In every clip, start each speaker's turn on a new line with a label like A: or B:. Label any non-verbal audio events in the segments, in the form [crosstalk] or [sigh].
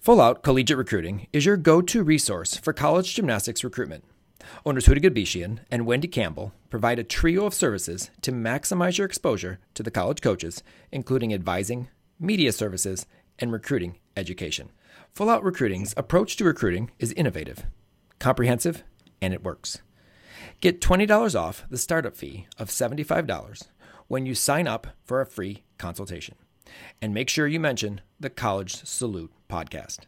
A: Full Out Collegiate Recruiting is your go to resource for college gymnastics recruitment. Owners Huda Gadbishian and Wendy Campbell provide a trio of services to maximize your exposure to the college coaches, including advising, media services, and recruiting education. Full Out Recruiting's approach to recruiting is innovative, comprehensive, and it works. Get $20 off the startup fee of $75 when you sign up for a free consultation. And make sure you mention the College Salute podcast.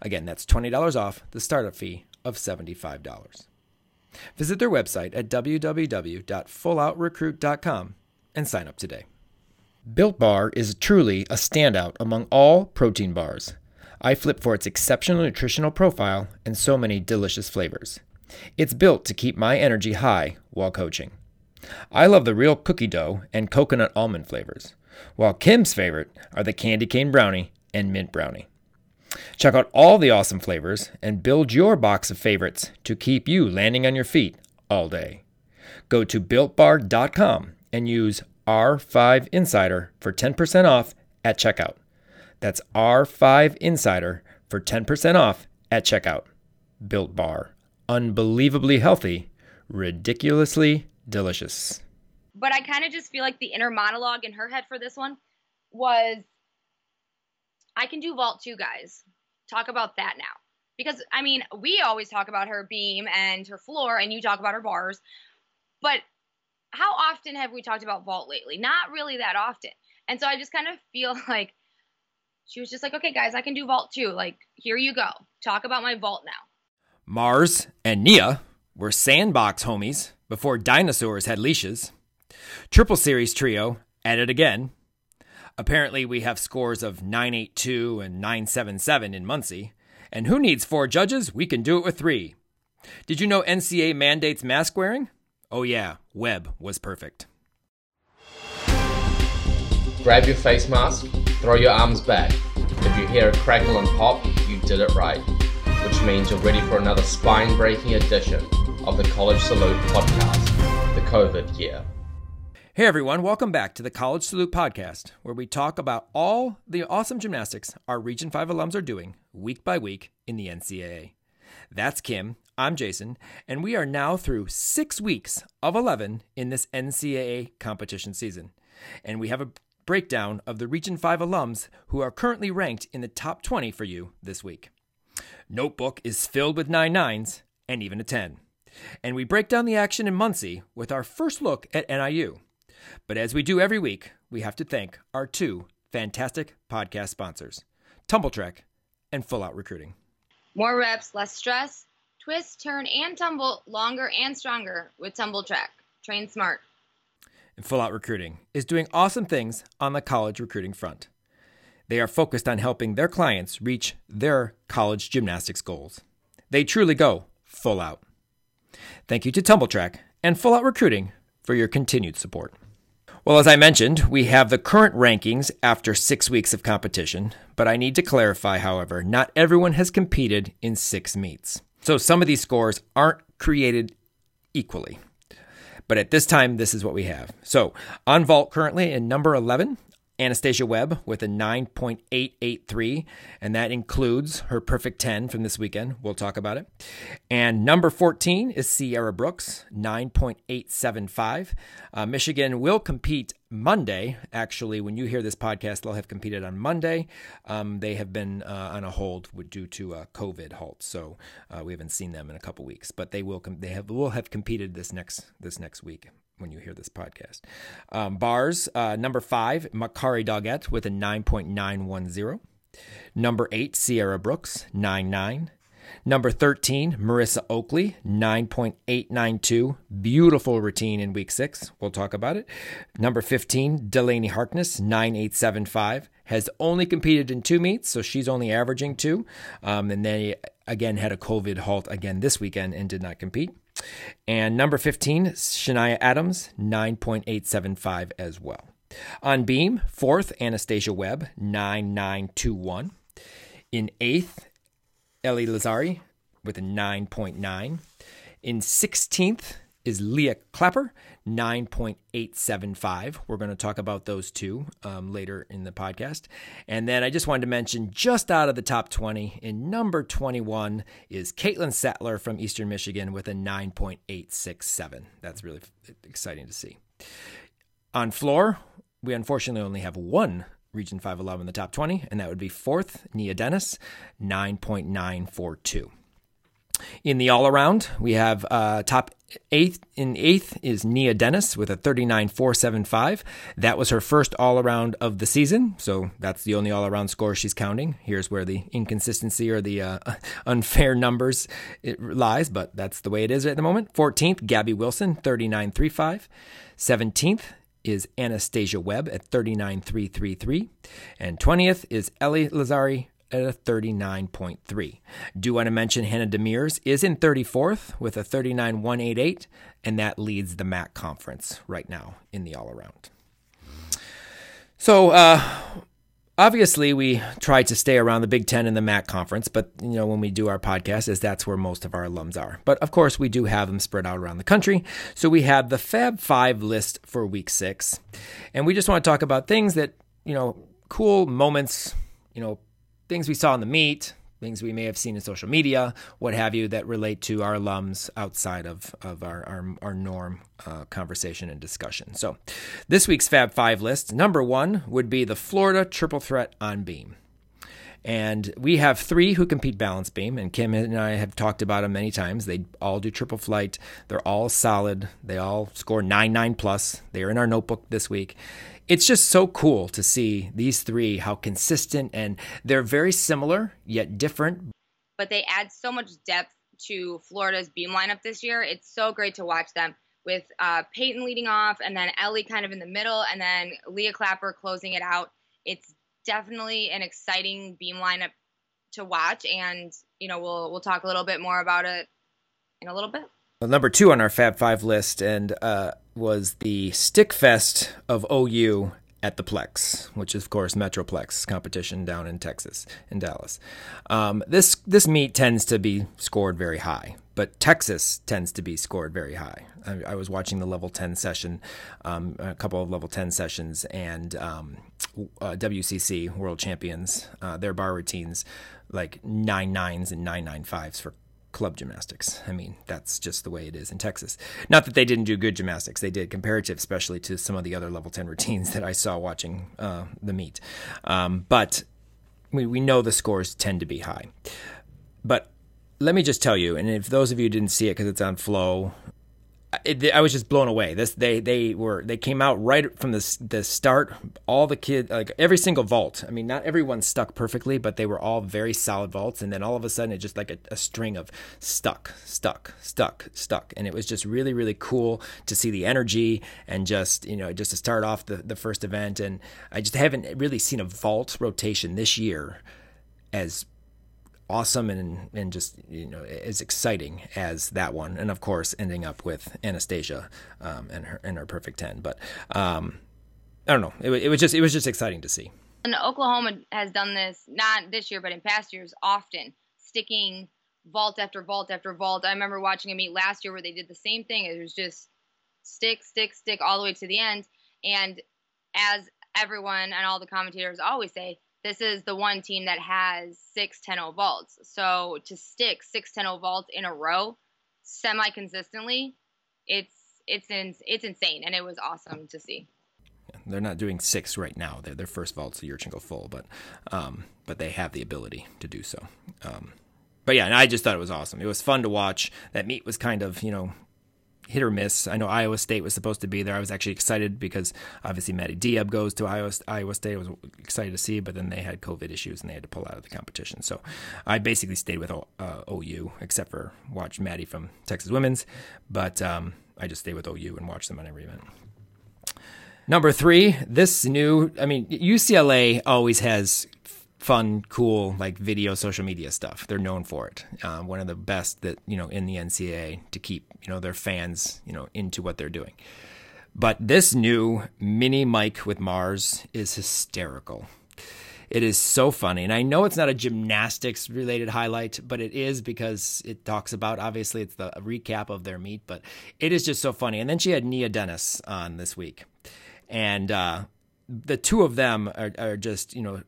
A: Again, that's $20 off the startup fee of $75. Visit their website at www.fulloutrecruit.com and sign up today. Built Bar is truly a standout among all protein bars. I flip for its exceptional nutritional profile and so many delicious flavors. It's built to keep my energy high while coaching. I love the real cookie dough and coconut almond flavors, while Kim's favorite are the candy cane brownie and mint brownie. Check out all the awesome flavors and build your box of favorites to keep you landing on your feet all day. Go to builtbar.com and use R5 Insider for 10% off at checkout. That's R5 Insider for 10% off at checkout. Built Bar. Unbelievably healthy, ridiculously delicious.
B: But I kind of just feel like the inner monologue in her head for this one was I can do vault too, guys. Talk about that now. Because, I mean, we always talk about her beam and her floor, and you talk about her bars. But how often have we talked about vault lately? Not really that often. And so I just kind of feel [laughs] like she was just like, okay, guys, I can do vault too. Like, here you go. Talk about my vault now.
A: Mars and Nia were sandbox homies before dinosaurs had leashes. Triple Series Trio at it again. Apparently, we have scores of 982 and 977 in Muncie. And who needs four judges? We can do it with three. Did you know NCA mandates mask wearing? Oh, yeah, Webb was perfect.
C: Grab your face mask, throw your arms back. If you hear a crackle and pop, you did it right, which means you're ready for another spine breaking edition of the College Salute podcast, the COVID year.
A: Hey everyone, welcome back to the College Salute podcast, where we talk about all the awesome gymnastics our Region 5 alums are doing week by week in the NCAA. That's Kim, I'm Jason, and we are now through six weeks of 11 in this NCAA competition season. And we have a breakdown of the Region 5 alums who are currently ranked in the top 20 for you this week. Notebook is filled with nine nines and even a 10. And we break down the action in Muncie with our first look at NIU. But as we do every week, we have to thank our two fantastic podcast sponsors, TumbleTrek and Full Out Recruiting.
B: More reps, less stress. Twist, turn, and tumble longer and stronger with TumbleTrek. Train smart.
A: And Full Out Recruiting is doing awesome things on the college recruiting front. They are focused on helping their clients reach their college gymnastics goals. They truly go full out. Thank you to TumbleTrek and Full Out Recruiting for your continued support. Well, as I mentioned, we have the current rankings after six weeks of competition, but I need to clarify, however, not everyone has competed in six meets. So some of these scores aren't created equally. But at this time, this is what we have. So on vault currently in number 11 Anastasia Webb with a 9.883, and that includes her perfect 10 from this weekend. We'll talk about it. And number 14 is Sierra Brooks, 9.875. Uh, Michigan will compete Monday. Actually, when you hear this podcast, they'll have competed on Monday. Um, they have been uh, on a hold due to a COVID halt, so uh, we haven't seen them in a couple weeks. But they will com- they have will have competed this next this next week when you hear this podcast. Um, bars, uh, number five, Makarri Doggette with a 9.910. Number eight, Sierra Brooks, 9.9. Number 13, Marissa Oakley, 9.892. Beautiful routine in week six. We'll talk about it. Number 15, Delaney Harkness, 9875. Has only competed in two meets, so she's only averaging two. Um, and they again had a COVID halt again this weekend and did not compete. And number 15, Shania Adams, 9.875 as well. On beam, fourth, Anastasia Webb, 9921. In eighth, Ellie Lazzari with a 9.9. In 16th is Leah Clapper, 9.875. We're going to talk about those two um, later in the podcast. And then I just wanted to mention just out of the top 20, in number 21 is Caitlin Sattler from Eastern Michigan with a 9.867. That's really exciting to see. On floor, we unfortunately only have one Region 5 alum in the top 20, and that would be fourth, Nia Dennis, 9.942. In the all around, we have uh, top eighth. In eighth is Nia Dennis with a 39.475. That was her first all around of the season, so that's the only all around score she's counting. Here's where the inconsistency or the uh, [laughs] unfair numbers lies, but that's the way it is at the moment. 14th, Gabby Wilson, 39.35. 17th, is Anastasia Webb at 39.333. And 20th is Ellie Lazzari at a 39.3. Do want to mention Hannah Demers is in 34th with a 39.188, and that leads the MAC conference right now in the all around. So, uh, obviously we try to stay around the Big Ten and the MAC conference, but you know when we do our podcast, is that's where most of our alums are. But of course, we do have them spread out around the country. So we have the Fab Five list for Week Six, and we just want to talk about things that you know, cool moments, you know, things we saw in the meet, things we may have seen in social media, what have you, that relate to our alums outside of, of our, our, our norm uh, conversation and discussion. So, this week's Fab Five list number one would be the Florida Triple Threat on Beam. And we have three who compete balance beam, and Kim and I have talked about them many times. They all do triple flight. They're all solid. They all score 9 9 plus. They are in our notebook this week it's just so cool to see these three how consistent and they're very similar yet different.
B: But they add so much depth to florida's beam lineup this year. It's so great to watch them with uh, peyton leading off and then ellie kind of in the middle and then leah clapper closing it out. It's definitely an exciting beam lineup to watch and you know we'll we'll talk a little bit more about it in a little bit.
A: Well, number two on our Fab Five list, and uh, was the Stick Fest of OU at the Plex, which is of course Metroplex competition down in Texas, in Dallas. Um, this this meet tends to be scored very high, but Texas tends to be scored very high. I, I was watching the level ten session, um, a couple of level ten sessions, and um, uh, WCC World Champions, uh, their bar routines like nine nines and nine nine fives for club gymnastics. I mean, that's just the way it is in Texas. Not that they didn't do good gymnastics, they did comparative, especially to some of the other level 10 routines that I saw watching uh, the meet. Um, but we, we know the scores tend to be high. But let me just tell you, and if those of you didn't see it because it's on Flow it, I was just blown away. This they they were they came out right from the the start. All the kids like every single vault. I mean, not everyone stuck perfectly, but they were all very solid vaults. And then all of a sudden, it just like a, a string of stuck, stuck, stuck, stuck, and it was just really really cool to see the energy and just you know just to start off the the first event. And I just haven't really seen a vault rotation this year as awesome and and just you know as exciting as that one, and of course ending up with Anastasia um, and her and her perfect ten. But um, I don't know, it, it was just it was just exciting to see.
B: And Oklahoma has done this not this year, but in past years, often sticking vault after vault after vault. I remember watching a meet last year where they did the same thing. It was just stick, stick, stick all the way to the end. And as everyone and all the commentators always say, this is the one team that has six 10-0 vaults. So to stick six 10-0 vaults in a row semi consistently, it's it's in, it's insane and it was awesome to see.
A: They're not doing six right now. They're their first vault's a Yurchenko full, but um, but they have the ability to do so. Um, but yeah, I just thought it was awesome. It was fun to watch. That meet was kind of you know hit or miss. I know Iowa State was supposed to be there. I was actually excited because obviously Maddie Diab goes to Iowa, Iowa State. I was excited to see, but then they had COVID issues and they had to pull out of the competition. So I basically stayed with uh, OU, except for watch Maddie from Texas Women's. But um, I just stayed with OU and watched them on every event. Number three, this new, I mean, UCLA always has fun, cool, like video social media stuff. They're known for it. Um, one of the best that you know in the NCAA to keep you know their fans you know into what they're doing. But this new mini mic with Mars is hysterical. It is so funny. And I know it's not a gymnastics related highlight, but it is because it talks about obviously it's the recap of their meet, but it is just so funny. And then she had Nia Dennis on this week. And uh, the two of them are, are just, you know,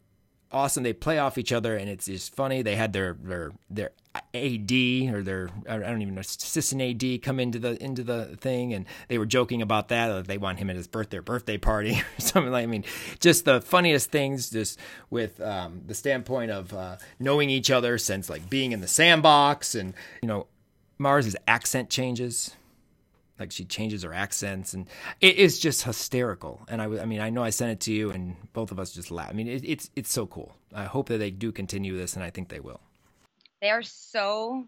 A: awesome. They play off each other, and it's just funny. They had their their their AD or their I don't even know assistant AD come into the into the thing, and they were joking about that. They want him at his birthday birthday party [laughs] or something like. I mean, just the funniest things, just with um, the standpoint of uh, knowing each other since like being in the sandbox, and you know, Mars's accent changes like she changes her accents and it is just hysterical. And I, I mean i know i sent it to you and both of us just laugh. I mean it, it's it's so cool. I hope that they do continue this and i think they will.
B: They are so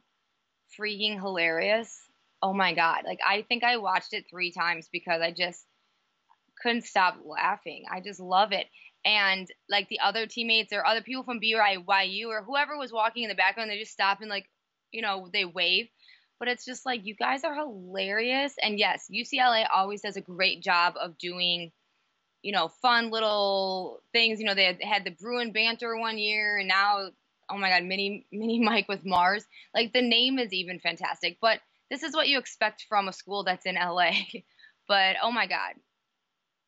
B: freaking hilarious. Oh my god. Like i think i watched it three times because i just couldn't stop laughing. I just love it. And like the other teammates or other people from BYU or whoever was walking in the background, they just stop and like, you know, they wave but it's just like you guys are hilarious. And yes ucla always does a great job of doing you know fun little things. You know they had, the bruin banter one year and now oh my god mini mini [laughs] mike with mars. Like the name is even fantastic but this is what you expect from a school that's in la [laughs] but oh my god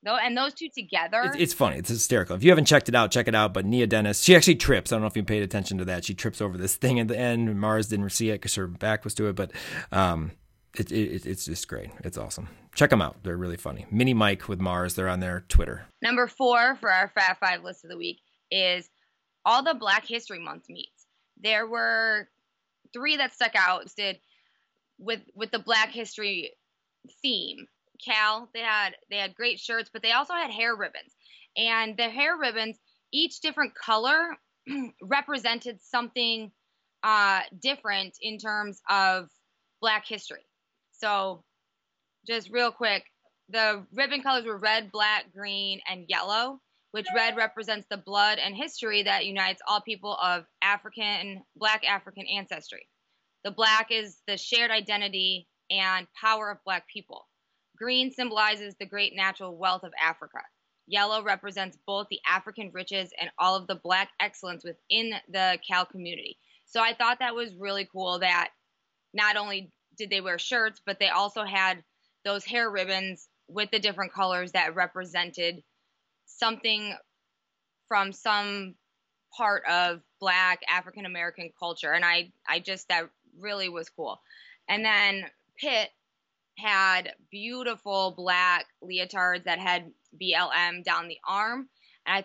B: Though, and those two together.
A: It's, it's, funny. It's hysterical. If you haven't checked it out, check it out. But Nia Dennis, she actually trips. I don't know if you paid attention to that. She trips over this thing at the end. Mars didn't see it because her back was to it. But um, it, it, it's just great. It's awesome. Check them out. They're really funny. Mini Mike with Mars. They're on their Twitter.
B: Number four for our Fab Five list of the week is all the Black History Month meets. There were three that stuck out. Did with with the Black History theme Cal. They had they had great shirts, but they also had hair ribbons. And the hair ribbons, each different color [clears throat] represented something uh, different in terms of Black history. So, just real quick, the ribbon colors were red, black, green, and yellow. Which red represents the blood and history that unites all people of African, Black African ancestry. The black is the shared identity and power of Black people. Green symbolizes the great natural wealth of Africa. Yellow represents both the African riches and all of the black excellence within the Cal community. So I thought that was really cool that not only did they wear shirts, but they also had those hair ribbons with the different colors that represented something from some part of black African American culture. And I, I just, that really was cool. And then Pitt had beautiful black leotards that had BLM down the arm. And, I,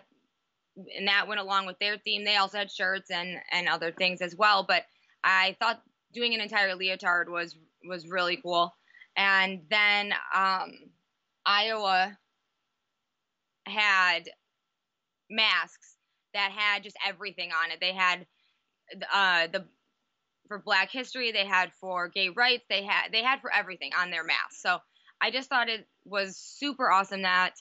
B: and that went along with their theme. They also had shirts and, and other things as well. But I thought doing an entire leotard was was really cool. And then um, Iowa had masks that had just everything on it. They had uh, the for Black History, they had for gay rights, they had they had for everything on their mask. So I just thought it was super awesome that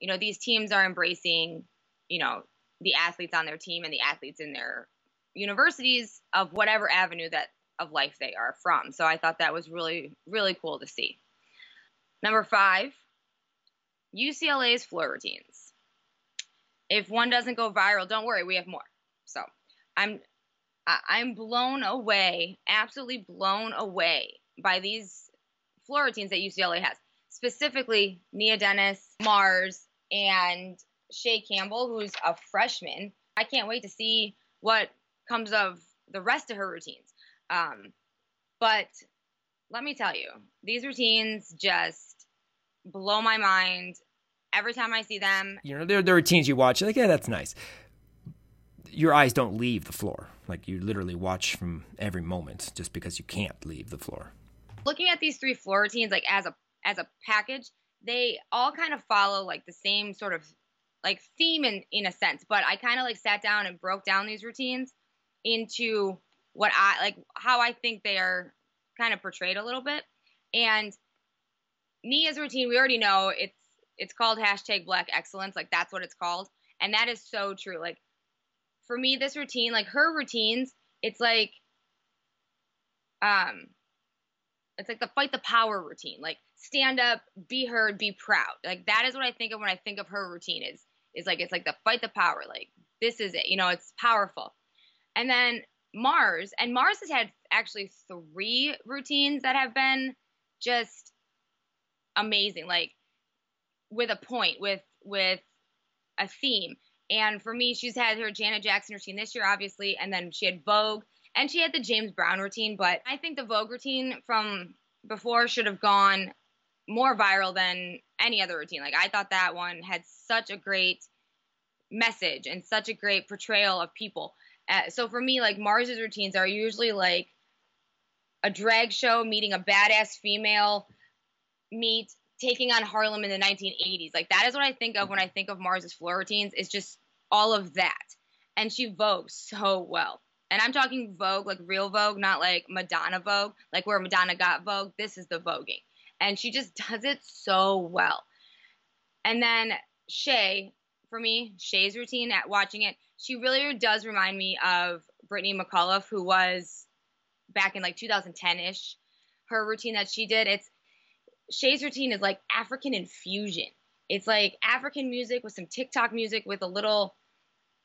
B: you know these teams are embracing you know the athletes on their team and the athletes in their universities of whatever avenue that of life they are from. So I thought that was really really cool to see. Number 5, UCLA's floor routines. If one doesn't go viral, don't worry, we have more. So, I'm I- am blown away, absolutely blown away by these floor routines that UCLA has. Specifically, Nia Dennis, Mars, and Chae Campbell, who's a freshman. I can't wait to see what comes of the rest of her routines. Um, but let me tell you, these routines just blow my mind every time I see them.
A: You know, they're, they're routines you watch, like, yeah, that's nice your eyes don't leave the floor. Like you literally watch from every moment just because you can't leave the floor.
B: Looking at these three floor routines like as a as a package, they all kind of follow like the same sort of like theme in in a sense, but I kind of like sat down and broke down these routines into what I like how I think they are kind of portrayed a little bit. And Nia's routine, we already know it's it's called hashtag black excellence, like that's what it's called. And that is so true. Like for me, this routine, like her routines, it's like, um, it's like the fight the power routine. Like stand up, be heard, be proud. Like that is what I think of when I think of her routine. Is is like it's like the fight the power. Like this is it. You know, it's powerful. And then Mars, and Mars has had actually three routines that have been just amazing, like with a point, with with a theme. And for me, she's had her Janet Jackson routine this year, obviously, and then she had Vogue, and she had the James Brown routine. But I think the Vogue routine from before should have gone more viral than any other routine. Like I thought that one had such a great message and such a great portrayal of people. Uh, so for me, like Mars's routines are usually like a drag show meeting a badass female meet taking on Harlem in the 1980s. Like that is what I think of when I think of Mars's floor routines. Is just all of that, and she vogues so well. And I'm talking Vogue, like real Vogue, not like Madonna Vogue, like where Madonna got Vogue. This is the voguing, and she just does it so well. And then Chae, for me, Chae's routine at watching it, she really does remind me of Brittany McAuliffe, who was back in like 2010 ish. Her routine that she did, it's Chae's routine is like African infusion. It's like African music with some TikTok music with a little,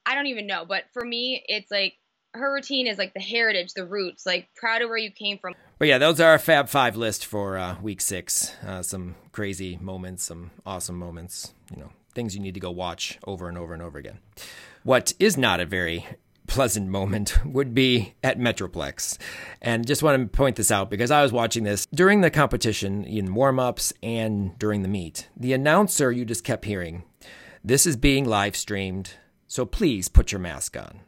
B: I don't even know. But for me, it's like her routine is like the heritage, the roots, like proud of where you came from.
A: But yeah, those are our Fab Five list for uh, week six. Uh, some crazy moments, some awesome moments, you know, things you need to go watch over and over and over again. What is not a very pleasant moment [laughs] would be at Metroplex. And just want to point this out because I was watching this during the competition in warm ups and during the meet. The announcer you just kept hearing, this is being live streamed, so please put your mask on.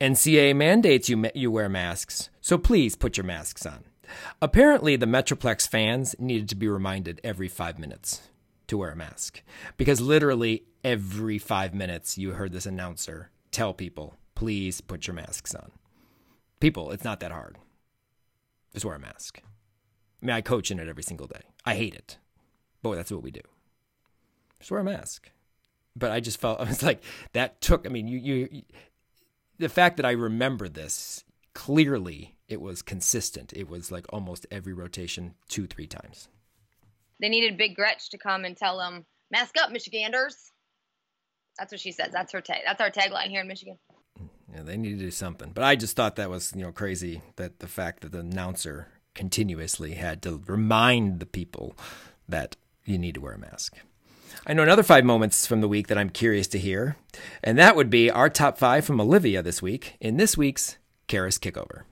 A: NCA mandates you, you wear masks, so please put your masks on. Apparently, the Metroplex fans needed to be reminded every five minutes to wear a mask because literally every five minutes you heard this announcer tell people please put your masks on. People, it's not that hard. Just wear a mask. I mean, I coach in it every single day. I hate it. But that's what we do. Just wear a mask. But I just felt, [laughs] I was like, that took, I mean, you, you, the fact that I remember this clearly, it was consistent. It was like almost every rotation, two, three times.
B: They needed Big Gretch to come and tell them, mask up, Michiganders. That's what she says. That's her tag. That's our tagline here in Michigan.
A: Yeah, they need to do something. But I just thought that was, you know, crazy that the fact that the announcer continuously had to remind the people that you need to wear a mask. I know another five moments from the week that I'm curious to hear, and that would be our top five from Olivia this week in this week's Karas Kickover.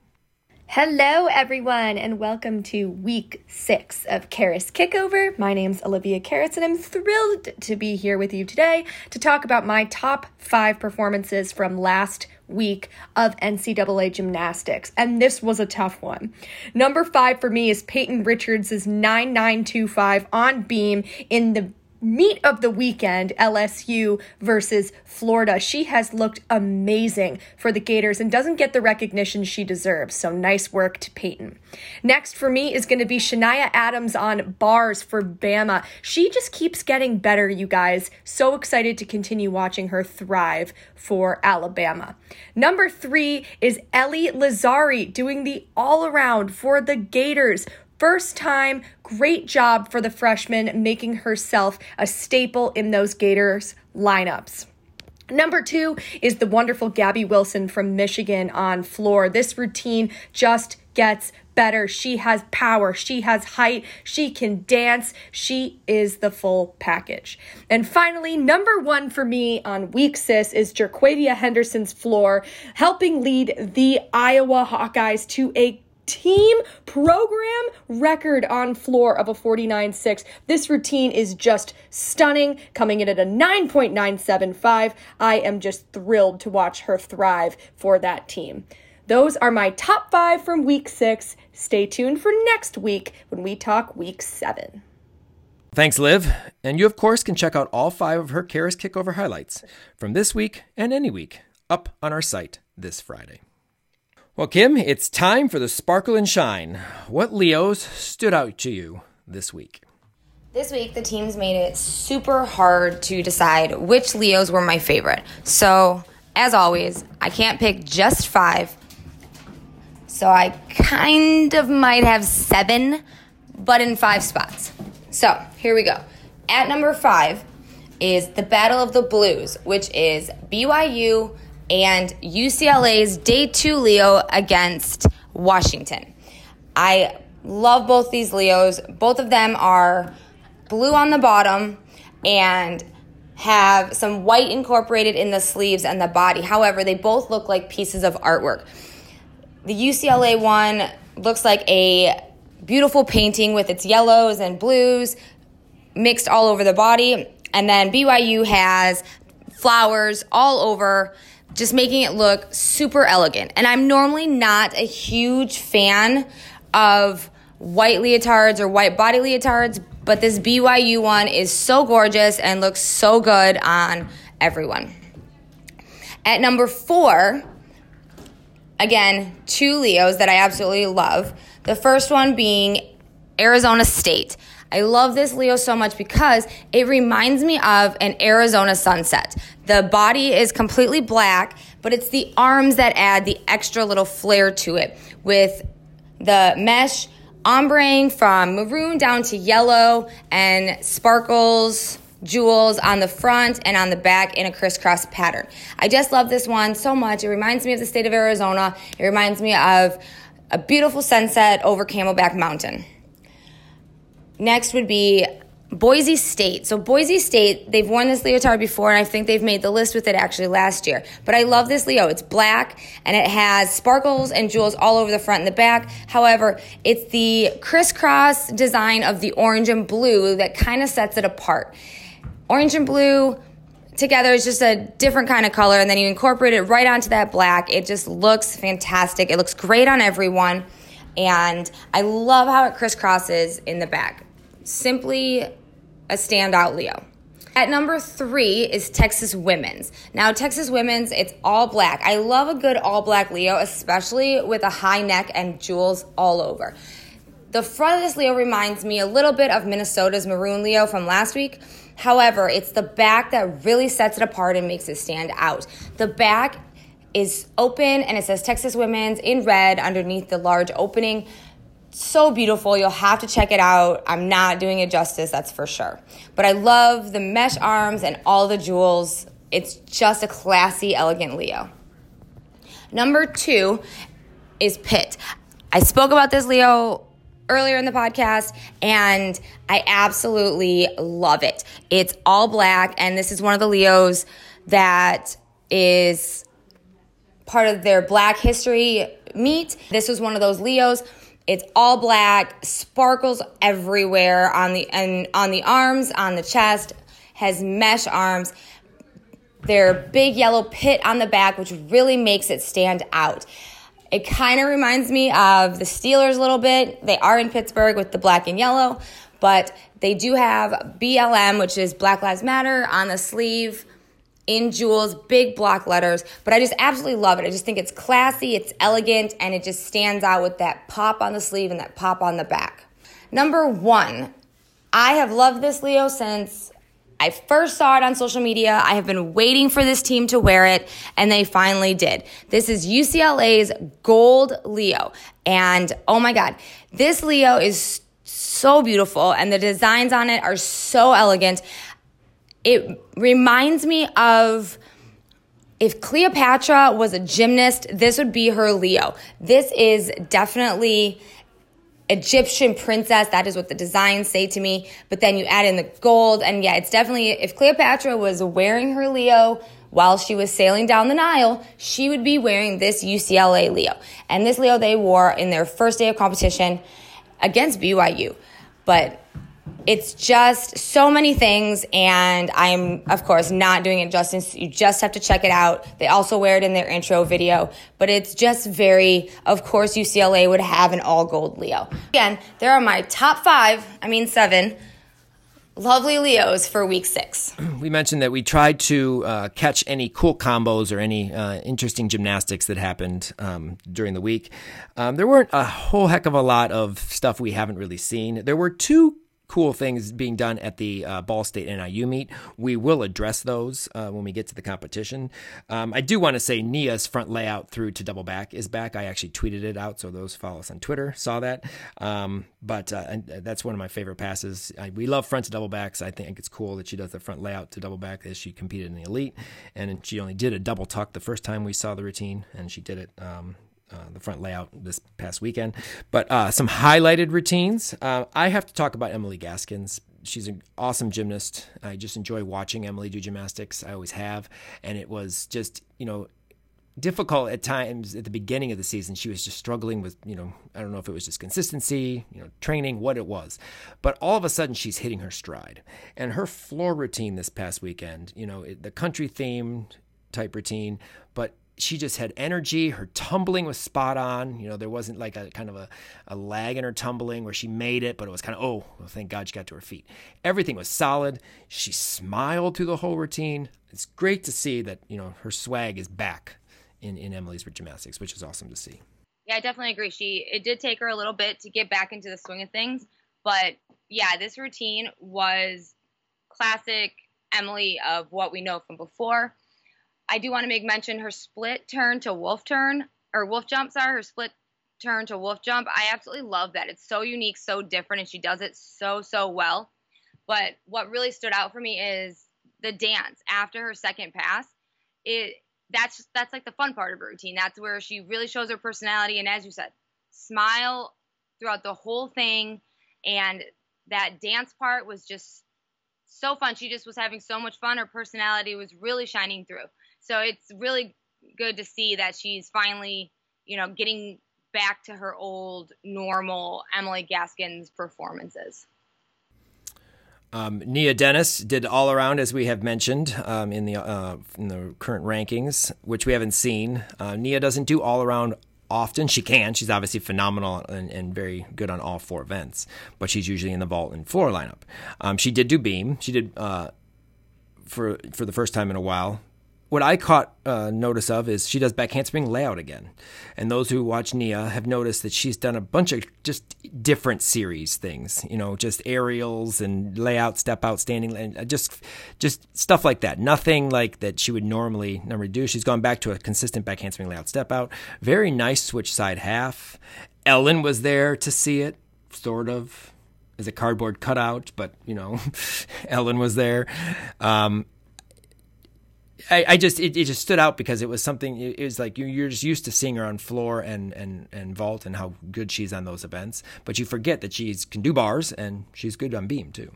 D: Hello, everyone, and welcome to week six of Karas Kickover. My name's Olivia Karas, and I'm thrilled to be here with you today to talk about my top five performances from last week of NCAA gymnastics, and this was a tough one. Number five for me is Peyton Richards' 9925 on beam in the meet of the weekend, LSU versus Florida. She has looked amazing for the Gators and doesn't get the recognition she deserves. So nice work to Peyton. Next for me is going to be Shania Adams on bars for Bama. She just keeps getting better, you guys. So excited to continue watching her thrive for Alabama. Number three is Ellie Lazzari doing the all around for the Gators. First time, great job for the freshman, making herself a staple in those Gators lineups. Number two is the wonderful Gabby Wilson from Michigan on floor. This routine just gets better. She has power. She has height. She can dance. She is the full package. And finally, number one for me on week six is Jerquavia Henderson's floor, helping lead the Iowa Hawkeyes to a team program record on floor of a 49.6. This routine is just stunning, coming in at a 9.975. I am just thrilled to watch her thrive for that team. Those are my top five from week six. Stay tuned for next week when we talk week seven.
A: Thanks, Liv. And you, of course, can check out all five of her Karas Kickover highlights from this week and any week up on our site this Friday. Well, Kim, it's time for the sparkle and shine. What Leos stood out to you this week?
E: This week, the teams made it super hard to decide which Leos were my favorite. So, as always, I can't pick just five. So, I kind of might have seven, but in five spots. So, here we go. At number five,
B: is the Battle of the Blues, which is BYU and UCLA's day two Leo against Washington. I love both these Leos. Both of them are blue on the bottom and have some white incorporated in the sleeves and the body. However, they both look like pieces of artwork. The UCLA one looks like a beautiful painting with its yellows and blues mixed all over the body. And then BYU has flowers all over, just making it look super elegant. And I'm normally not a huge fan of white leotards or white body leotards, but this BYU one is so gorgeous and looks so good on everyone. At number four, again, two Leos that I absolutely love. The first one being Arizona State. I love this Leo so much because it reminds me of an Arizona sunset. The body is completely black, but it's the arms that add the extra little flair to it with the mesh ombre from maroon down to yellow and sparkles jewels on the front and on the back in a crisscross pattern. I just love this one so much. It reminds me of the state of Arizona. It reminds me of a beautiful sunset over Camelback Mountain. Next would be Boise State. So Boise State, they've worn this leotard before, and I think they've made the list with it actually last year. But I love this Leo. It's black and it has sparkles and jewels all over the front and the back. However, it's the crisscross design of the orange and blue that kind of sets it apart. Orange and blue together is just a different kind of color, and then you incorporate it right onto that black. It just looks fantastic. It looks great on everyone, and I love how it crisscrosses in the back simply a standout Leo. At number three is Texas Women's. Now, Texas Women's, it's all black. I love a good all black Leo, especially with a high neck and jewels all over. The front of this Leo reminds me a little bit of Minnesota's Maroon Leo from last week. However, it's the back that really sets it apart and makes it stand out. The back is open and it says Texas Women's in red underneath the large opening so beautiful. You'll have to check it out. I'm not doing it justice, that's for sure. But I love the mesh arms and all the jewels. It's just a classy, elegant Leo. Number two is Pitt. I spoke about this Leo earlier in the podcast and I absolutely love it. It's all black and this is one of the Leos that is part of their black history meet. This was one of those Leos it's all black, sparkles everywhere on the and on the arms, on the chest, has mesh arms. Their big yellow pit on the back, which really makes it stand out. It kind of reminds me of the Steelers a little bit. They are in Pittsburgh with the black and yellow, but they do have BLM, which is Black Lives Matter, on the sleeve in jewels, big block letters, but I just absolutely love it. I just think it's classy, it's elegant, and it just stands out with that pop on the sleeve and that pop on the back. Number one, I have loved this Leo since I first saw it on social media. I have been waiting for this team to wear it, and they finally did. This is UCLA's Gold Leo. And oh my God, this Leo is so beautiful, and the designs on it are so elegant it reminds me of if Cleopatra was a gymnast, this would be her Leo. This is definitely Egyptian princess. That is what the designs say to me. But then you add in the gold, and yeah, it's definitely if Cleopatra was wearing her Leo while she was sailing down the Nile, she would be wearing this UCLA Leo. And this Leo they wore in their first day of competition against BYU. But it's just so many things and i'm of course not doing it justice. You just have to check it out. They also wear it in their intro video but it's just very of course ucla would have an all gold leo. Again there are my top five i mean seven lovely leos for week six. [clears throat]
A: We mentioned that we tried to uh, catch any cool combos or any uh, interesting gymnastics that happened um, during the week. Um, there weren't a whole heck of a lot of stuff we haven't really seen. There were two cool things being done at the uh, Ball State NIU meet. We will address those uh, when we get to the competition. Um, I do want to say Nia's front layout through to double back is back. I actually tweeted it out, so those follow us on Twitter saw that. Um, but uh, that's one of my favorite passes. I, we love front to double backs. I think it's cool that she does the front layout to double back as she competed in the elite, and she only did a double tuck the first time we saw the routine, and she did it. Um, uh, the front layout this past weekend. But uh, some highlighted routines. Uh, I have to talk about Emily Gaskins. She's an awesome gymnast. I just enjoy watching Emily do gymnastics. I always have. And it was just, you know, difficult at times at the beginning of the season. She was just struggling with, you know, I don't know if it was just consistency, you know, training, what it was. But all of a sudden, she's hitting her stride. And her floor routine this past weekend, you know, the country themed type routine, but she just had energy. Her tumbling was spot on. You know, there wasn't like a kind of a, a lag in her tumbling where she made it, but it was kind of, oh, well, thank God she got to her feet. Everything was solid. She smiled through the whole routine. It's great to see that, you know, her swag is back in, in Emily's gymnastics, which is awesome to see.
B: Yeah, I definitely agree. She it did take her a little bit to get back into the swing of things, but yeah, this routine was classic Emily of what we know from before I do want to make mention her split turn to wolf turn or wolf jump. Sorry, her split turn to wolf jump. I absolutely love that. It's so unique, so different, and she does it so so well. But what really stood out for me is the dance after her second pass. It that's just, that's like the fun part of her routine. That's where she really shows her personality, and as you said, smile throughout the whole thing. And that dance part was just so fun. She just was having so much fun. Her personality was really shining through. So it's really good to see that she's finally, you know, getting back to her old normal Emily Gaskins performances.
A: Um, Nia Dennis did all around, as we have mentioned um, in the uh, in the current rankings, which we haven't seen. Uh, Nia doesn't do all around often. She can. She's obviously phenomenal and, and, very good on all four events, but she's usually in the vault and floor lineup. Um, she did do beam. She did uh, for for the first time in a while what I caught uh, notice of is she does back handspring layout again. And those who watch Nia have noticed that she's done a bunch of just different series things, you know, just aerials and layout, step out, standing, and uh, just just stuff like that. Nothing like that she would normally normally do. She's gone back to a consistent back handspring layout, step out. Very nice switch side half. Ellen was there to see it, sort of as a cardboard cutout, but you know, [laughs] Ellen was there. Um, I, I just it, it just stood out because it was something it was like you're just used to seeing her on floor and and and vault and how good she's on those events. But you forget that she's can do bars and she's good on beam too.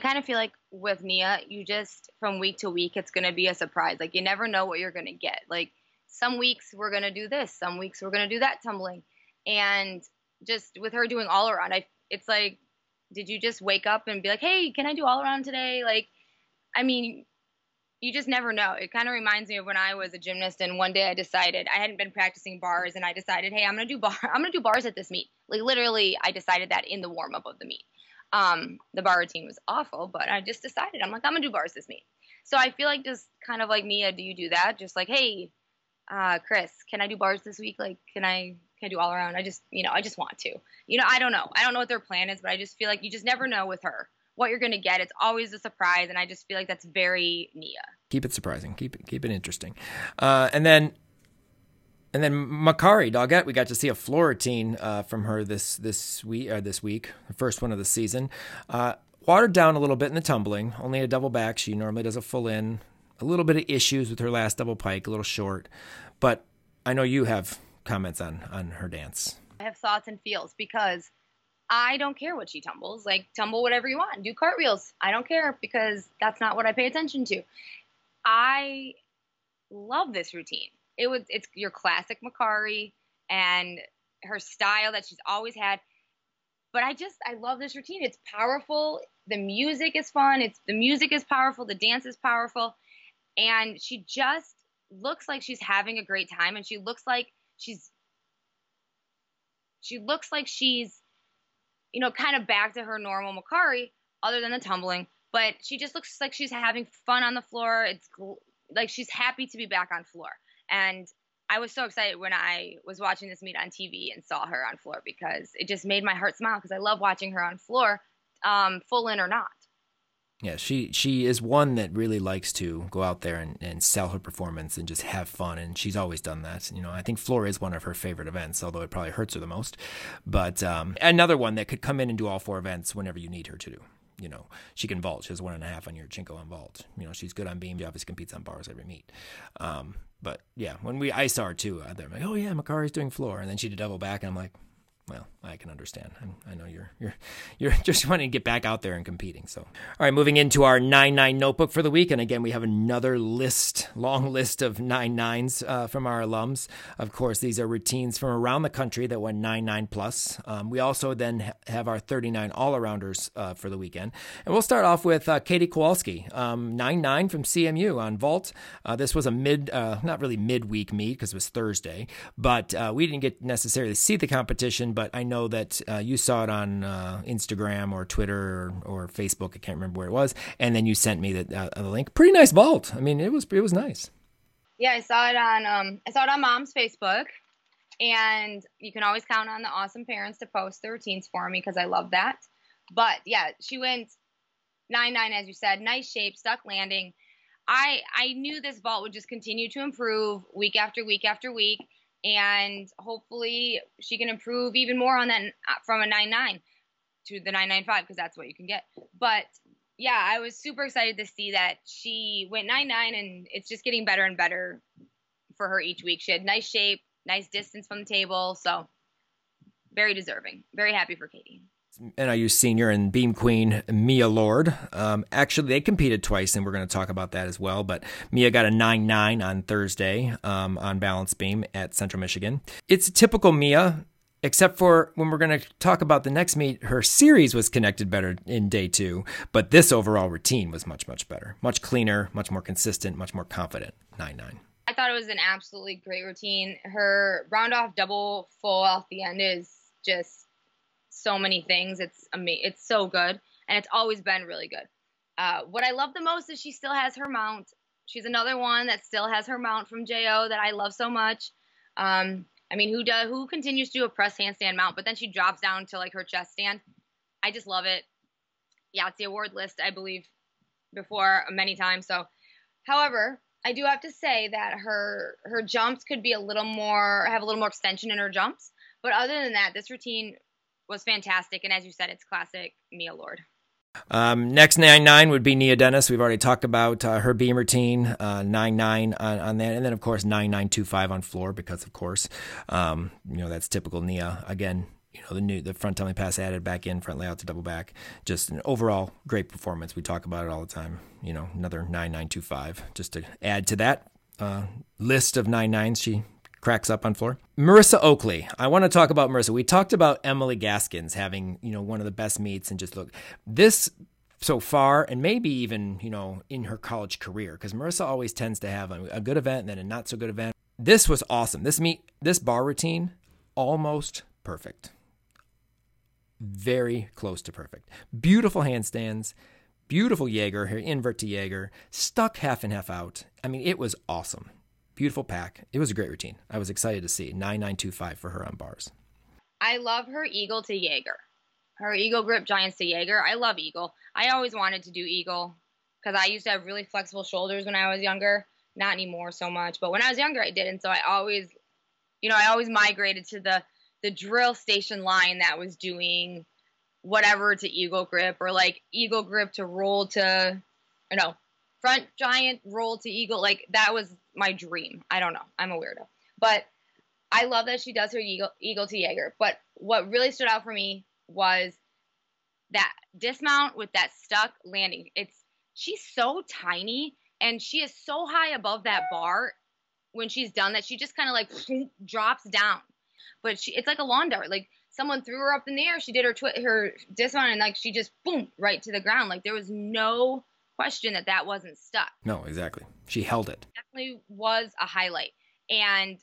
B: I kind of feel like with Nia you just from week to week it's going to be a surprise. Like you never know what you're going to get. Like some weeks we're going to do this some weeks we're going to do that tumbling. And just with her doing all around I it's like did you just wake up and be like hey can I do all around today? Like I mean you just never know. It kind of reminds me of when I was a gymnast and one day I decided I hadn't been practicing bars and I decided, hey, I'm gonna do bar [laughs] I'm gonna do bars at this meet. Like literally I decided that in the warm up of the meet. Um, the bar routine was awful, but I just decided I'm like, I'm gonna do bars this meet. So I feel like just kind of like Nia, do you do that? Just like, hey, uh, Chris, can I do bars this week? Like, can I can I do all around? I just you know, I just want to. You know, I don't know. I don't know what their plan is, but I just feel like you just never know with her what you're going to get. It's always a surprise, and I just feel like that's very Nia.
A: Keep it surprising. Keep it keep it interesting. Uh, and then and then Makarri Doggette, we got to see a floor routine uh, from her this this week uh, this week, the first one of the season. Uh, watered down a little bit in the tumbling, only a double back. She normally does a full in. A little bit of issues with her last double pike, a little short. But I know you have comments on on her dance.
B: I have thoughts and feels because I don't care what she tumbles. Like tumble whatever you want. Do cartwheels. I don't care because that's not what I pay attention to. I love this routine. It was it's your classic Makarri and her style that she's always had. But I just I love this routine. It's powerful. The music is fun. It's the music is powerful. The dance is powerful, and she just looks like she's having a great time. And she looks like she's she looks like she's you know, kind of back to her normal Makarri, other than the tumbling. But she just looks like she's having fun on the floor. It's like she's happy to be back on floor. And I was so excited when I was watching this meet on TV and saw her on floor because it just made my heart smile because I love watching her on floor um, full in or not.
A: Yeah, she she is one that really likes to go out there and, and sell her performance and just have fun, and she's always done that. You know, I think floor is one of her favorite events, although it probably hurts her the most. But um, another one that could come in and do all four events whenever you need her to do. You know, she can vault. She has one and a half on Yurchenko on vault. You know, she's good on beam. She obviously competes on bars every meet. Um, but yeah, when we I saw her too, I'm like, oh yeah, Makarri's doing floor, and then she did double back, and I'm like, well, I can understand. i know you're you're [laughs] you're just wanting to get back out there and competing. So, all right, moving into our nine nine notebook for the week, and again, we have another list, long list of nine nines uh, from our alums. Of course, these are routines from around the country that went nine nine plus. Um, we also then ha- have our thirty nine all arounders uh, for the weekend, and we'll start off with uh, Katie Kowalski, um, nine nine from CMU on vault. Uh, this was a mid, uh, not really midweek meet because it was Thursday, but uh, we didn't get necessarily see the competition but I know that uh, you saw it on uh, Instagram or Twitter or, or, Facebook. I can't remember where it was, and then you sent me the, uh, the link. Pretty nice vault. I mean, it was it was nice.
B: Yeah, I saw it on um, I saw it on Mom's Facebook, and you can always count on the awesome parents to post their routines for me because I love that. But yeah, she went nine nine as you said, nice shape, stuck landing. I I knew this vault would just continue to improve week after week after week and hopefully she can improve even more on that from a 9.9 to the 9.95 because that's what you can get. But yeah, I was super excited to see that she went 9.9 and it's just getting better and better for her each week. She had nice shape, nice distance from the table, so very deserving. Very happy for Katie.
A: NIU senior and beam queen Mia Lord. Um, actually, they competed twice, and we're going to talk about that as well. But Mia got a 9 9 on Thursday um, on balance beam at Central Michigan. It's a typical Mia, except for when we're going to talk about the next meet, her series was connected better in day two, but this overall routine was much, much better. Much cleaner, much more consistent, much more confident. 9 9.
B: I thought it was an absolutely great routine. Her round off double full off the end is just so many things. It's amazing. It's so good, and it's always been really good. Uh, what I love the most is she still has her mount. She's another one that still has her mount from Jo that I love so much. Um, I mean, who does who continues to do a press handstand mount, but then she drops down to like her chest stand. I just love it. Yeah, it's the award list, I believe, before many times. So, however, I do have to say that her her jumps could be a little more have a little more extension in her jumps. But other than that, this routine was fantastic. And as you said, it's classic Mia Lord.
A: Um, next nine nine would be Nia Dennis. We've already talked about uh, her beam routine, uh, nine nine on, on, that, and then of course nine nine two five on floor because of course, um, you know that's typical Nia. Again, you know the new the front tumbling pass added back in front layout to double back. Just an overall great performance. We talk about it all the time. You know another nine nine two five just to add to that uh, list of nine nines she cracks up on floor. Marissa Oakley. I want to talk about Marissa. We talked about Emily Gaskins having, you know, one of the best meets and just look. This so far and maybe even, you know, in her college career because Marissa always tends to have a, a good event and then a not so good event. This was awesome. This meet this bar routine almost perfect. Very close to perfect. Beautiful handstands, beautiful Jaeger, her invert to Jaeger, stuck half and half out. I mean, it was awesome. Beautiful pack. It was a great routine. I was excited to see 9925 for her on bars.
B: I love her eagle to Jaeger. Her eagle grip giants to Jaeger. I love eagle. I always wanted to do eagle because I used to have really flexible shoulders when I was younger. Not anymore so much, but when I was younger I did, and so I always, you know, I always migrated to the the drill station line that was doing whatever to eagle grip or like eagle grip to roll to, you know, front giant roll to eagle. Like that was my dream. I don't know. I'm a weirdo. But I love that she does her eagle, eagle to Jaeger. But what really stood out for me was that dismount with that stuck landing. It's she's so tiny and she is so high above that bar when she's done that she just kind of like [sniffs] drops down. But she, it's like a lawn dart. Like someone threw her up in the air. She did her twi- her dismount and like she just boom right to the ground. Like there was no question that that wasn't stuck.
A: No, exactly. She held it.
B: Definitely was a highlight. And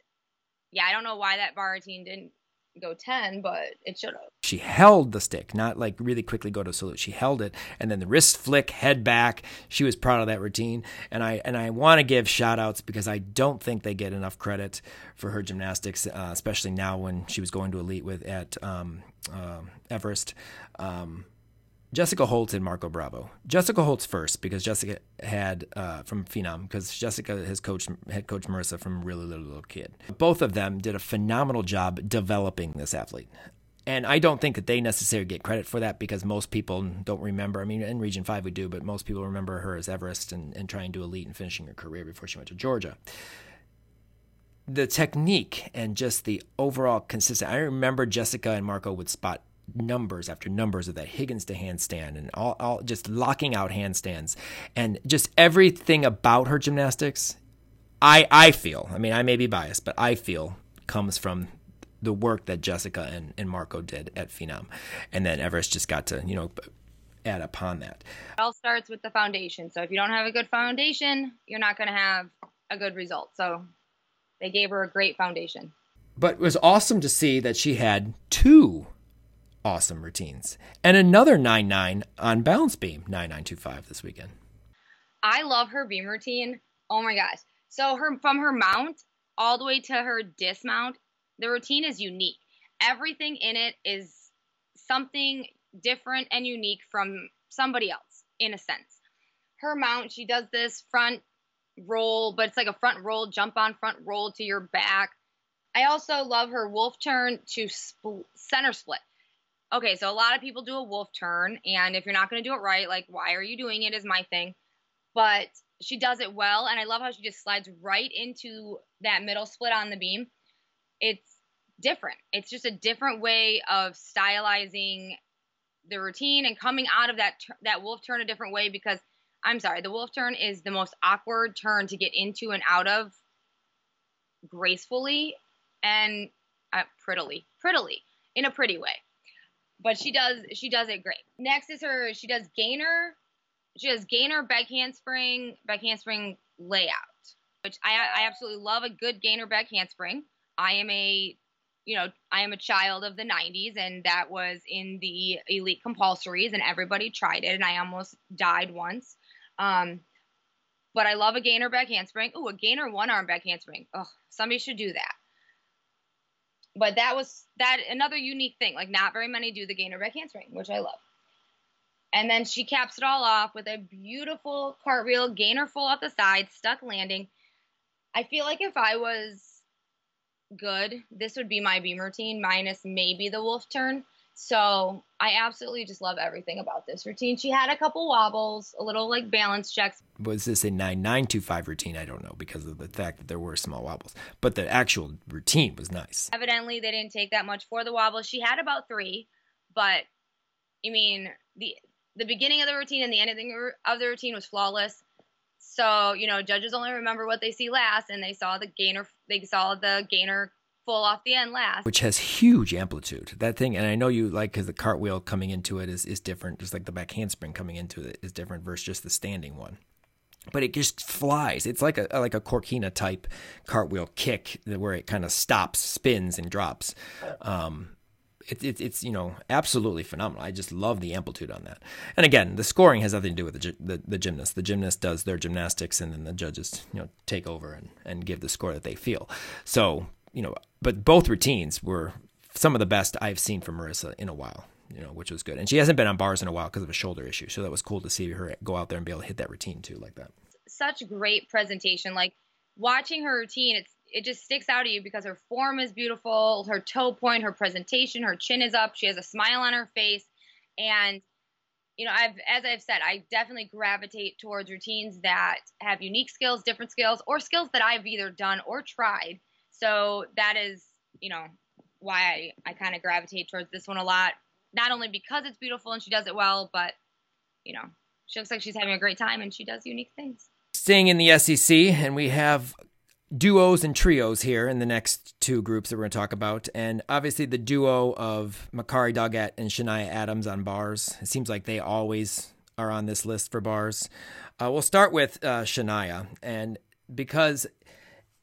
B: yeah, I don't know why that bar routine didn't go 10, but it should have.
A: She held the stick, not like really quickly go to salute. She held it and then the wrist flick, head back. She was proud of that routine. And I and I want to give shout outs because I don't think they get enough credit for her gymnastics, uh, especially now when she was going to elite with at um, uh, Everest. Um, Jessica Holtz and Marco Bravo. Jessica Holtz first because Jessica had uh, from Phenom because Jessica has coached head coach Marissa from really little, little kid. Both of them did a phenomenal job developing this athlete. And I don't think that they necessarily get credit for that because most people don't remember. I mean, in Region 5 we do, but most people remember her as Everest and, and trying to elite and finishing her career before she went to Georgia. The technique and just the overall consistent. I remember Jessica and Marco would spot numbers after numbers of that Higgins to handstand and all, all just locking out handstands and just everything about her gymnastics. I I feel. I mean, I may be biased, but I feel comes from the work that Jessica and, and Marco did at Phenom, and then Everest just got to you know add upon that.
B: It all starts with the foundation. So if you don't have a good foundation, you're not going to have a good result. So they gave her a great foundation.
A: But it was awesome to see that she had two awesome routines. And another 9 9 on balance beam, 9925 this weekend.
B: I love her beam routine. Oh my gosh. So her from her mount all the way to her dismount, the routine is unique. Everything in it is something different and unique from somebody else in a sense. Her mount, she does this front roll, but it's like a front roll, jump on front roll to your back. I also love her wolf turn to center split okay, so a lot of people do a wolf turn, and if you're not going to do it right, like, why are you doing it is my thing. But she does it well, and I love how she just slides right into that middle split on the beam. It's different. It's just a different way of stylizing the routine and coming out of that that wolf turn a different way because I'm sorry, the wolf turn is the most awkward turn to get into and out of gracefully and uh, prettily, prettily in a pretty way but she does she does it great. Next is her she does gainer. She does gainer back handspring, back handspring layout, which I I absolutely love a good gainer back handspring. I am a you know, I am a child of the 90s and that was in the elite compulsories and everybody tried it and I almost died once. Um, but I love a gainer back handspring. Oh, a gainer one arm back handspring. Oh, somebody should do that but that was that another unique thing. Like not very many do the gainer back handspring, which I love. And then she caps it all off with a beautiful cartwheel, gainer full off the side, stuck landing. I feel like if I was good, this would be my beam routine minus maybe the wolf turn. So I absolutely just love everything about this routine. She had a couple wobbles, a little like balance checks.
A: Was this a 9925 routine? I don't know because of the fact that there were small wobbles, but the actual routine was nice.
B: Evidently, they didn't take that much for the wobbles. She had about three, but I mean, the the beginning of the routine and the ending of the routine was flawless. So, you know, judges only remember what they see last and they saw the gainer they saw the gainer off the end last.
A: Which has huge amplitude. That thing, and I know you like because the cartwheel coming into it is, is different, just like the back handspring coming into it is different versus just the standing one. But it just flies. It's like a like a Khorkina type cartwheel kick where it kind of stops, spins, and drops. Um, it, it, it's you know absolutely phenomenal. I just love the amplitude on that. And again, the scoring has nothing to do with the, the, the gymnast. The gymnast does their gymnastics, and then the judges you know take over and, and give the score that they feel. So you know, but both routines were some of the best I've seen from Marissa in a while, you know, which was good. And she hasn't been on bars in a while because of a shoulder issue. So that was cool to see her go out there and be able to hit that routine too, like that.
B: Such great presentation. Like watching her routine, it's it just sticks out at you because her form is beautiful, her toe point, her presentation, her chin is up, she has a smile on her face, and you know, I've as I've said, I definitely gravitate towards routines that have unique skills, different skills, or skills that I've either done or tried so that is, you know, why I, I kind of gravitate towards this one a lot. Not only because it's beautiful and she does it well, but, you know, she looks like she's having a great time and she does unique things.
A: Staying in the SEC, and we have duos and trios here in the next two groups that we're going to talk about. And obviously, the duo of Makarri Doggette and Shania Adams on bars. It seems like they always are on this list for bars. Uh, we'll start with uh, Shania. And because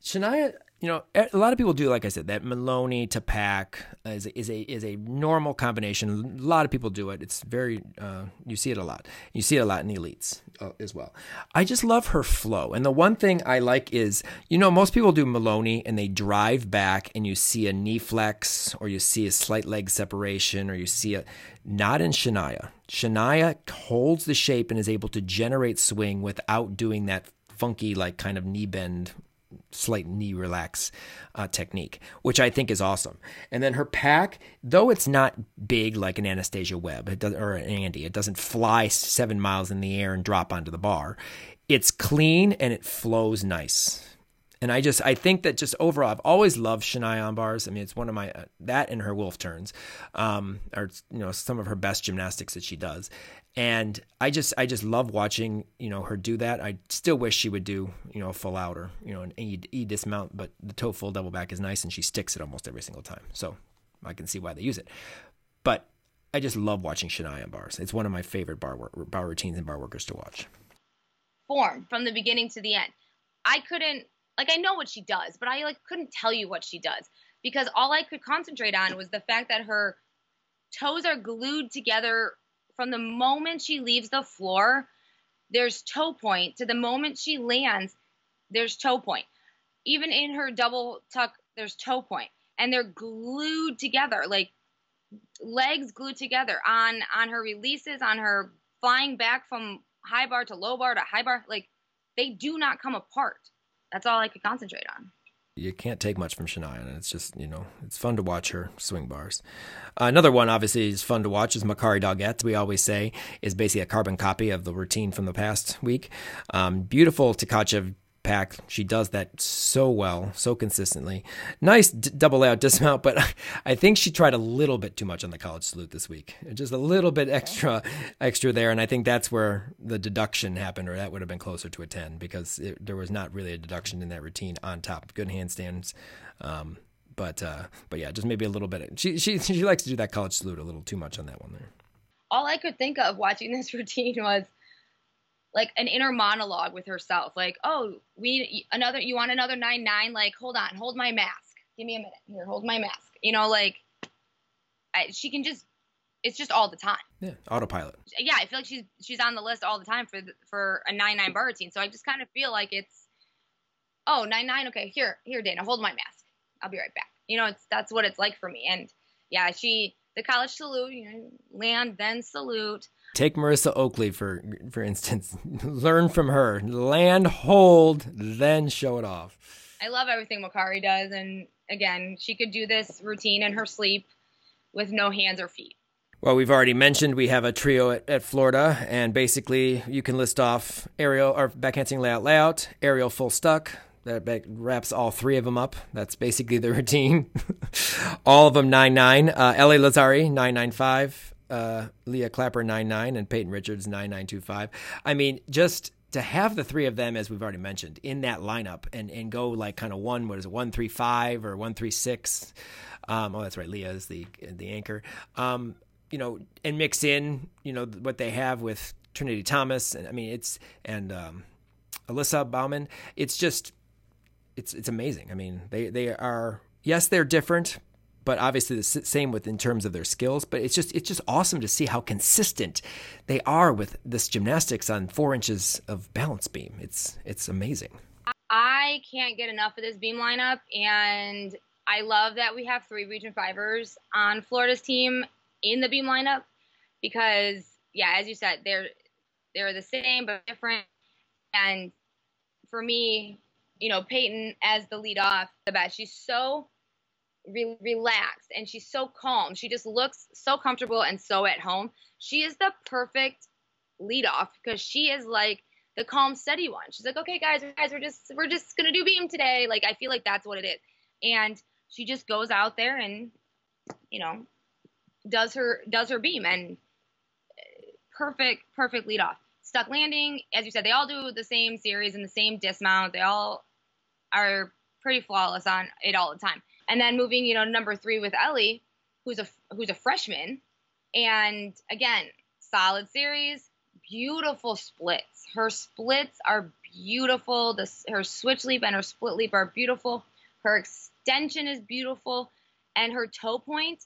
A: Shania you know, a lot of people do, like I said, that Maloney to pack is a, is a is a normal combination. A lot of people do it. It's very uh, you see it a lot. You see it a lot in elites uh, as well. I just love her flow, and the one thing I like is, you know, most people do Maloney and they drive back, and you see a knee flex, or you see a slight leg separation, or you see a not in Shania. Shania holds the shape and is able to generate swing without doing that funky like kind of knee bend slight knee relax uh, technique, which I think is awesome. And then her pack, though it's not big like an Anastasia Webb it does, or an Andy, it doesn't fly seven miles in the air and drop onto the bar. It's clean and it flows nice. And I just I think that just overall I've always loved Shania on bars. I mean it's one of my uh, that and her wolf turns, um, are you know some of her best gymnastics that she does and I just I just love watching you know her do that. I still wish she would do you know a full out or you know an e, e dismount, but the toe full double back is nice and she sticks it almost every single time. So I can see why they use it. But I just love watching Shania on bars. It's one of my favorite bar work, bar routines and bar workers to watch.
B: Form from the beginning to the end. I couldn't like I know what she does, but I like couldn't tell you what she does because all I could concentrate on was the fact that her toes are glued together from the moment she leaves the floor, there's toe point to the moment she lands, there's toe point. Even in her double tuck, there's toe point, and they're glued together, like legs glued together on on her releases, on her flying back from high bar to low bar to high bar. Like they do not come apart. That's all I could concentrate on
A: you can't take much from Shania, and it's just you know it's fun to watch her swing bars. Uh, another one, obviously, is fun to watch is Makarri Doggette. We always say is basically a carbon copy of the routine from the past week. Um, beautiful Tkachev pack. She does that so well, so consistently. Nice d- double layout dismount, but [laughs] I think she tried a little bit too much on the college salute this week. Just a little bit extra, extra there, and I think that's where the deduction happened, or that would have been closer to a ten because it, there was not really a deduction in that routine on top. Good handstands. Um, but uh, but yeah, just maybe a little bit. She she she likes to do that college salute a little too much on that one there.
B: All I could think of watching this [laughs] routine was like an inner monologue with herself like oh we another you want another nine nine? Like hold on hold my mask. Give me a minute. Here hold my mask. You know like I, she can just it's just all the time.
A: Yeah autopilot.
B: Yeah i feel like she's she's on the list all the time for the, for a nine nine bar routine. So i just kind of feel like it's oh nine nine okay here here dana hold my mask. I'll be right back. You know it's that's what it's like for me. And yeah she the college salute you know land then salute
A: Take Marissa Oakley for for instance. [laughs] Learn from her. Land, hold, then show it off.
B: I love everything Makarri does, and again, she could do this routine in her sleep with no hands or feet.
A: Well, we've already mentioned we have a trio at, at Florida, and basically you can list off aerial or backhanding layout layout, aerial full stuck. That wraps all three of them up. That's basically the [laughs] routine. all of them nine nine. Uh, Ellie Lazzari nine nine five uh, Leah Clapper 99 and Peyton Richards 9925. I mean, just to have the three of them, as we've already mentioned, in that lineup and, and go like kind of one, what is it, 135 or 136? Um, oh, that's right. Leah is the, the anchor. Um, you know, and mix in, you know, what they have with Trinity Thomas. And I mean, it's, and um, Alyssa Baumann. It's just, it's, it's amazing. I mean, they, they are, yes, they're different, but obviously the same with in terms of their skills. But it's just it's just awesome to see how consistent they are with this gymnastics on four inches of balance beam. It's it's amazing.
B: I can't get enough of this beam lineup, and I love that we have three Region Fivers on Florida's team in the beam lineup because yeah, as you said, they're they're the same but different. And for me, you know, Peyton as the lead off, the best. She's so re- relaxed and she's so calm. She just looks so comfortable and so at home. She is the perfect lead off because she is like the calm, steady one. She's like, okay, guys, guys, we're just we're just gonna do beam today. Like I feel like that's what it is. And she just goes out there and you know does her does her beam and uh, perfect perfect lead off. Stuck landing, as you said, they all do the same series and the same dismount. They all are pretty flawless on it all the time. And then moving, you know, number three with Ellie, who's a who's a freshman, and again, solid series, beautiful splits. Her splits are beautiful. The her switch leap and her split leap are beautiful. Her extension is beautiful, and her toe point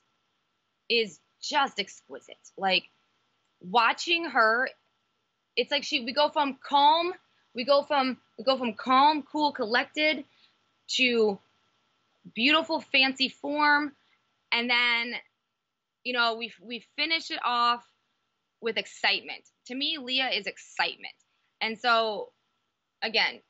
B: is just exquisite. Like watching her, it's like she we go from calm, we go from we go from calm, cool, collected to beautiful, fancy form, and then you know we we finish it off with excitement. To me, Leah is excitement, and so again,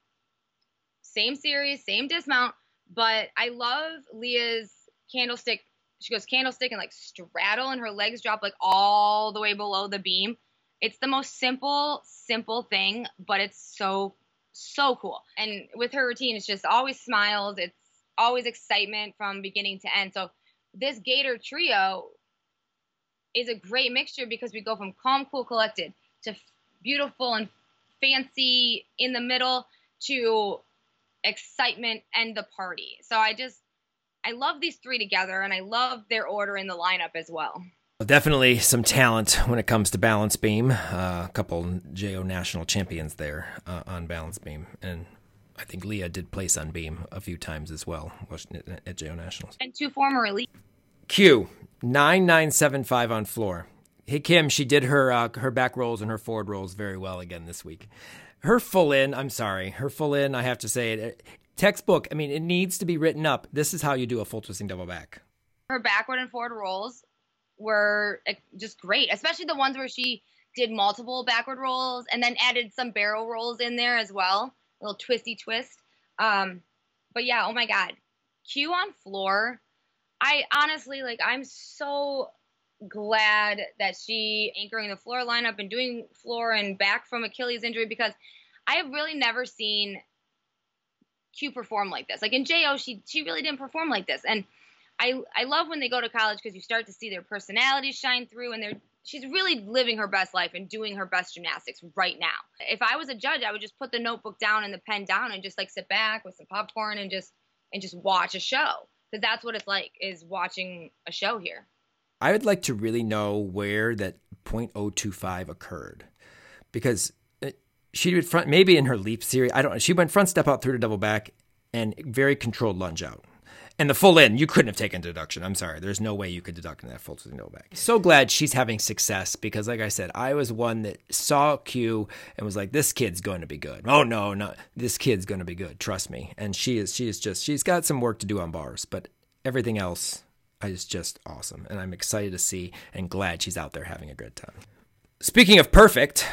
B: same series, same dismount, but I love Leah's candlestick. She goes candlestick and like straddle, and her legs drop like all the way below the beam. It's the most simple, simple thing, but it's so, so cool. And with her routine, it's just always smiles. It's always excitement from beginning to end. So this Gator trio is a great mixture because we go from calm, cool, collected to beautiful and fancy in the middle to excitement and the party. So I just I love these three together and I love their order in the lineup as well.
A: Definitely some talent when it comes to balance beam. Uh, a couple JO national champions there uh, on balance beam, and I think Leah did place on beam a few times as well at JO nationals.
B: And two former elite.
A: Q nine nine seven five on floor. Hey Kim, she did her uh, her back rolls and her forward rolls very well again this week. Her full in, I'm sorry, her full in. I have to say it. Textbook. I mean, it needs to be written up. This is how you do a full twisting double back.
B: Her backward and forward rolls were just great, especially the ones where she did multiple backward rolls and then added some barrel rolls in there as well, little twisty twist. Um, but yeah, oh my god, Q on floor. I honestly like. I'm so glad that she anchoring the floor lineup and doing floor and back from Achilles injury because I have really never seen Q perform like this. Like in JO, she she really didn't perform like this, and I I love when they go to college because you start to see their personalities shine through, and they're she's really living her best life and doing her best gymnastics right now. If I was a judge, I would just put the notebook down and the pen down and just like sit back with some popcorn and just and just watch a show because that's what it's like is watching a show here.
A: I would like to really know where that 0.025 occurred because uh, she would front maybe in her leap series. I don't know. She went front step out through to double back and very controlled lunge out. And the full in, you couldn't have taken deduction. I'm sorry. There's no way you could deduct in that full to double back. So glad she's having success because, like I said, I was one that saw Q and was like, "This kid's going to be good." Oh no, no, this kid's going to be good. Trust me. And she is. She is just. She's got some work to do on bars, but everything else is just awesome. And I'm excited to see and glad she's out there having a good time. Speaking of perfect,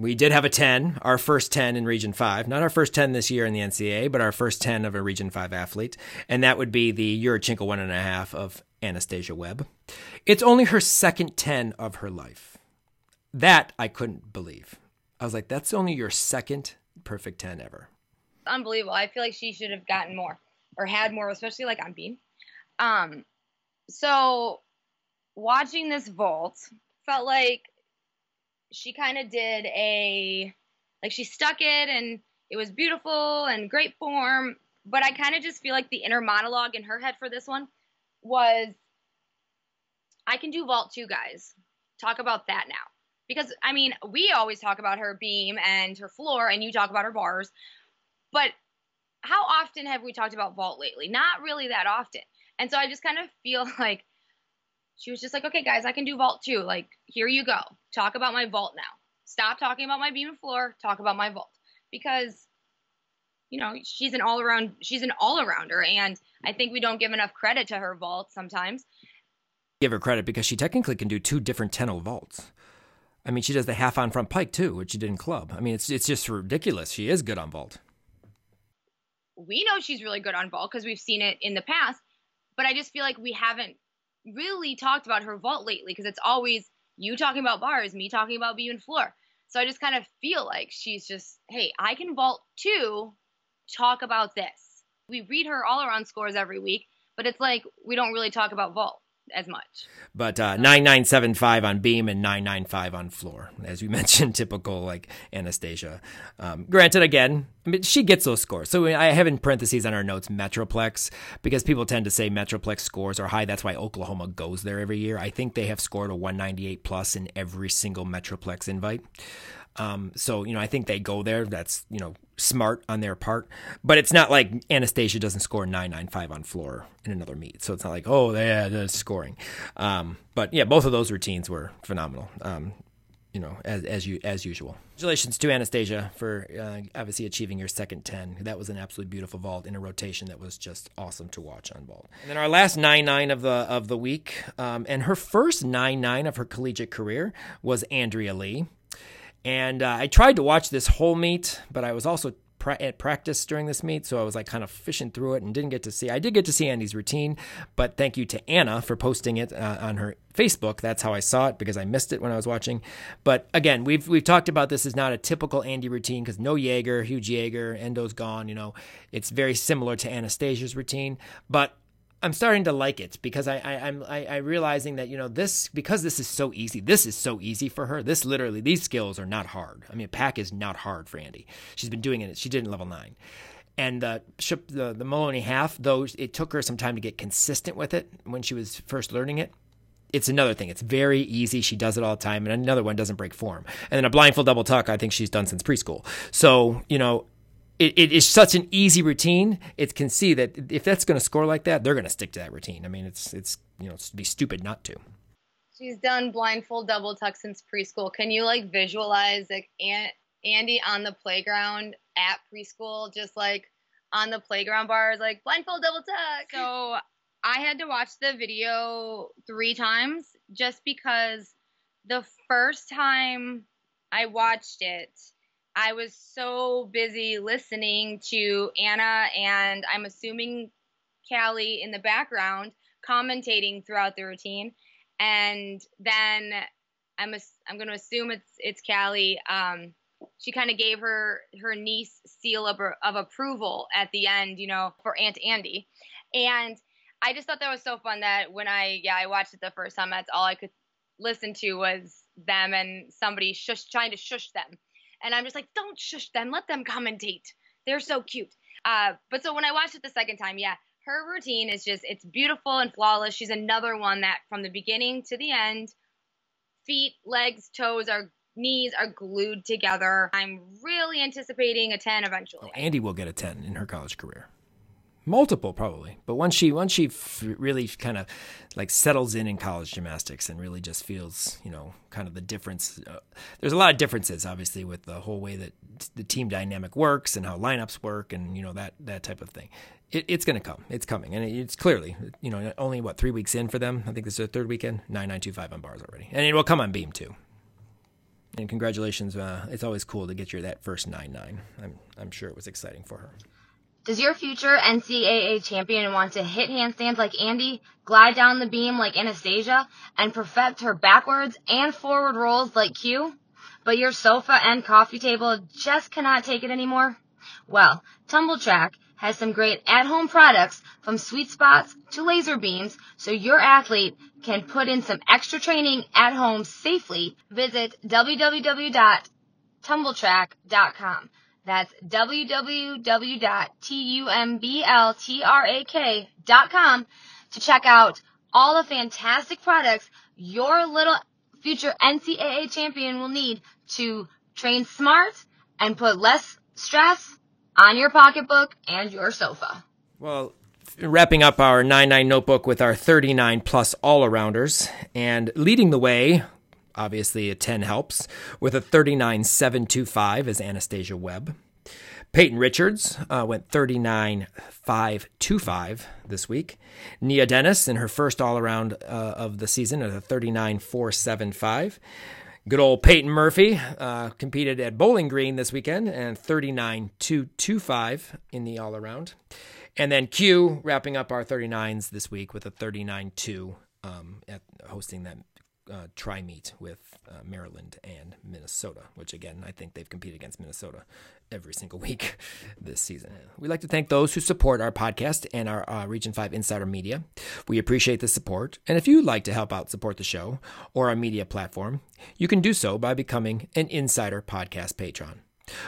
A: we did have a 10, our first 10 in Region 5. Not our first 10 this year in the NCAA, but our first 10 of a Region 5 athlete. And that would be the Yurchenko one and a half of Anastasia Webb. It's only her second 10 of her life. That I couldn't believe. I was like, that's only your second perfect 10 ever.
B: Unbelievable. I feel like she should have gotten more or had more, especially like on beam. Um, so watching this vault felt like she kind of did a like she stuck it and it was beautiful and great form but i kind of just feel like the inner monologue in her head for this one was i can do vault too guys. Talk about that now. Because i mean we always talk about her beam and her floor and you talk about her bars but how often have we talked about vault lately? Not really that often. And so i just kind of feel [laughs] like she was just like, okay, guys, I can do vault too. Like, here you go. Talk about my vault now. Stop talking about my beam and floor. Talk about my vault. Because, you know, she's an all around, she's an all arounder. And I think we don't give enough credit to her vault sometimes.
A: Give her credit because she technically can do two different 10 vaults. I mean, she does the half on front pike too, which she did in club. I mean, it's it's just ridiculous. She is good on vault.
B: We know she's really good on vault because we've seen it in the past, but I just feel like we haven't really talked about her vault lately because it's always you talking about bars, me talking about beam and floor. So I just kind of feel like she's just, hey, I can vault too. Talk about this. We read her all around scores every week, but it's like we don't really talk about vault as much.
A: But uh, 9975 on beam and 995 on floor. As we [laughs] mentioned, typical like Anastasia. Um, granted, again, I mean, she gets those scores. So I have in parentheses on our notes Metroplex because people tend to say Metroplex scores are high. That's why Oklahoma goes there every year. I think they have scored a 198 plus in every single Metroplex invite. Um, so you know, I think they go there. That's you know smart on their part, but it's not like Anastasia doesn't score nine nine five on floor in another meet. So it's not like oh yeah, scoring. Um, but yeah, both of those routines were phenomenal. Um, you know, as as you as usual. Congratulations to Anastasia for uh, obviously achieving your second ten. That was an absolutely beautiful vault in a rotation that was just awesome to watch on vault. And then our last nine nine of the of the week, um, and her first nine nine of her collegiate career was Andrea Lee. And uh, I tried to watch this whole meet, but I was also pra- at practice during this meet, so I was like kind of fishing through it and didn't get to see. I did get to see Andy's routine, but thank you to Anna for posting it uh, on her Facebook. That's how I saw it because I missed it when I was watching. But again, we've we've talked about this is not a typical Andy routine because no Jaeger, huge Jaeger, Endo's gone. You know, it's very similar to Anastasia's routine, but I'm starting to like it because I, I I'm I, I realizing that you know this because this is so easy. This is so easy for her. This literally these skills are not hard. I mean, pack is not hard for Andy. She's been doing it. She did in level nine, and the the the Maloney half though it took her some time to get consistent with it when she was first learning it. It's another thing. It's very easy. She does it all the time, and another one doesn't break form. And then a blindfold double tuck, I think she's done since preschool. So you know, it, it is such an easy routine. It can see that if that's going to score like that, they're going to stick to that routine. I mean, it's it's you know, it'd be stupid not to.
B: She's done blindfold double tuck since preschool. Can you like visualize like Aunt Andy on the playground at preschool, just like on the playground bars, like blindfold double tuck? So I had to watch the video three times just because the first time I watched it, I was so busy listening to Anna and I'm assuming Callie in the background commentating throughout the routine. And then I'm I'm going to assume it's it's Callie. Um, she kind of gave her her niece seal of, of approval at the end, you know, for Aunt Andy. And I just thought that was so fun that when I yeah I watched it the first time, that's all I could listen to was them and somebody shush trying to shush them and I'm just like, don't shush them, let them commentate. They're so cute. Uh, but so when I watched it the second time, yeah, her routine is just it's beautiful and flawless. She's another one that from the beginning to the end, feet, legs, toes are knees are glued together. I'm really anticipating a 10 eventually.
A: Oh, Andy will get a 10 in her college career multiple probably. But once she once she f- really kind of like settles in in college gymnastics and really just feels you know kind of the difference uh, there's a lot of differences obviously with the whole way that the team dynamic works and how lineups work and you know that that type of thing. It, it's going to come. It's coming. And it's clearly you know only what three weeks in for them? I think this is their third weekend? 9925 on bars already. And it will come on beam too. And congratulations uh, it's always cool to get your that first 9-9 i'm i'm sure it was exciting for her
E: does your future NCAA champion want to hit handstands like Andy, glide down the beam like Anastasia, and perfect her backwards and forward rolls like Q? But your sofa and coffee table just cannot take it anymore? Well, TumbleTrack has some great at-home products from sweet spots to laser beams so your athlete can put in some extra training at home safely. Visit www.tumbltrak.com. That's www.tumbltrak.com to check out all the fantastic products your little future NCAA champion will need to train smart and put less stress on your pocketbook and your sofa.
A: Well, wrapping up our 9-9 notebook with our 39 plus all-arounders and leading the way Obviously, a 10 helps. With a 39.725 is Anastasia Webb. Peyton Richards uh, went 39.525 this week. Nia Dennis in her first all around uh, of the season at a 39.475. Good old Peyton Murphy uh, competed at Bowling Green this weekend and 39.225 in the all around. And then Q wrapping up our 39s this week with a 39.2 um, at hosting that uh, tri meet with uh, Maryland and Minnesota, which again, I think they've competed against Minnesota every single [laughs] week this season. We'd like to thank those who support our podcast and our uh, Region 5 Insider Media. We appreciate the support. And if you'd like to help out support the show or our media platform, you can do so by becoming an Insider Podcast patron.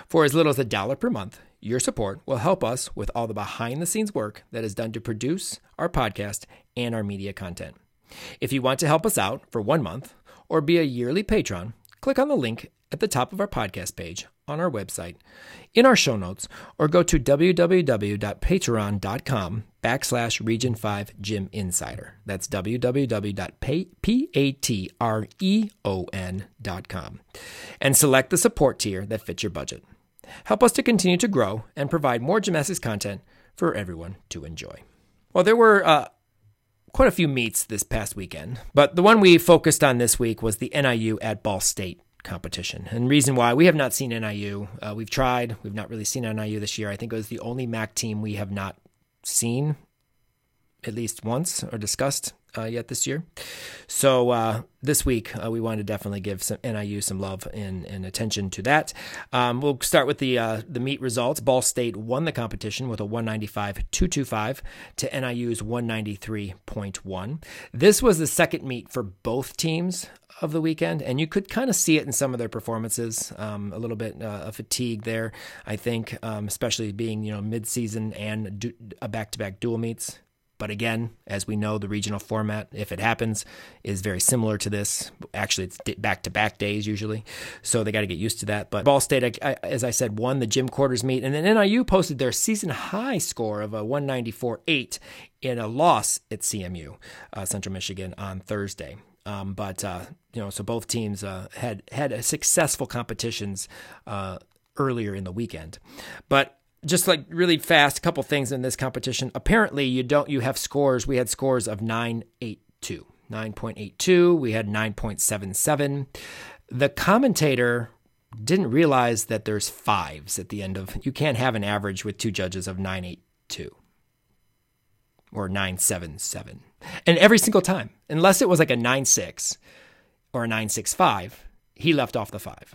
A: For as little as a dollar per month, your support will help us with all the behind the scenes work that is done to produce our podcast and our media content. If you want to help us out for one month or be a yearly patron, click on the link at the top of our podcast page on our website, in our show notes, or go to www.patreon.com backslash Region 5 Gym Insider. That's www.patreon.com and select the support tier that fits your budget. Help us to continue to grow and provide more gymnastics content for everyone to enjoy. Well, there were uh, quite a few meets this past weekend, but the one we focused on this week was the NIU at Ball State competition. And reason why we have not seen NIU, uh, we've tried, we've not really seen NIU this year. I think it was the only MAC team we have not seen at least once or discussed uh, yet this year. So uh, this week uh, we wanted to definitely give some NIU some love and, and attention to that. Um, we'll start with the uh, the meet results. Ball State won the competition with a 195.225 to NIU's 193.1. This was the second meet for both teams of the weekend, and you could kind of see it in some of their performances. Um, a little bit uh, of fatigue there, I think, um, especially being you know mid season and du- a back to back dual meets. But again, as we know, the regional format, if it happens, is very similar to this. Actually, it's back to back days usually. So they got to get used to that. But Ball State, as I said, won the gym quarters meet. And then NIU posted their season high score of a 194 8 in a loss at CMU, uh, Central Michigan, on Thursday. Um, but uh, you know, so both teams uh, had had successful competitions uh, earlier in the weekend. But just like really fast, a couple things in this competition. Apparently, you don't you have scores. We had scores of 982, 9.82. We had 9.77. The commentator didn't realize that there's fives at the end of. You can't have an average with two judges of 982 or 977. And every single time, unless it was like a 96 or a 965, he left off the five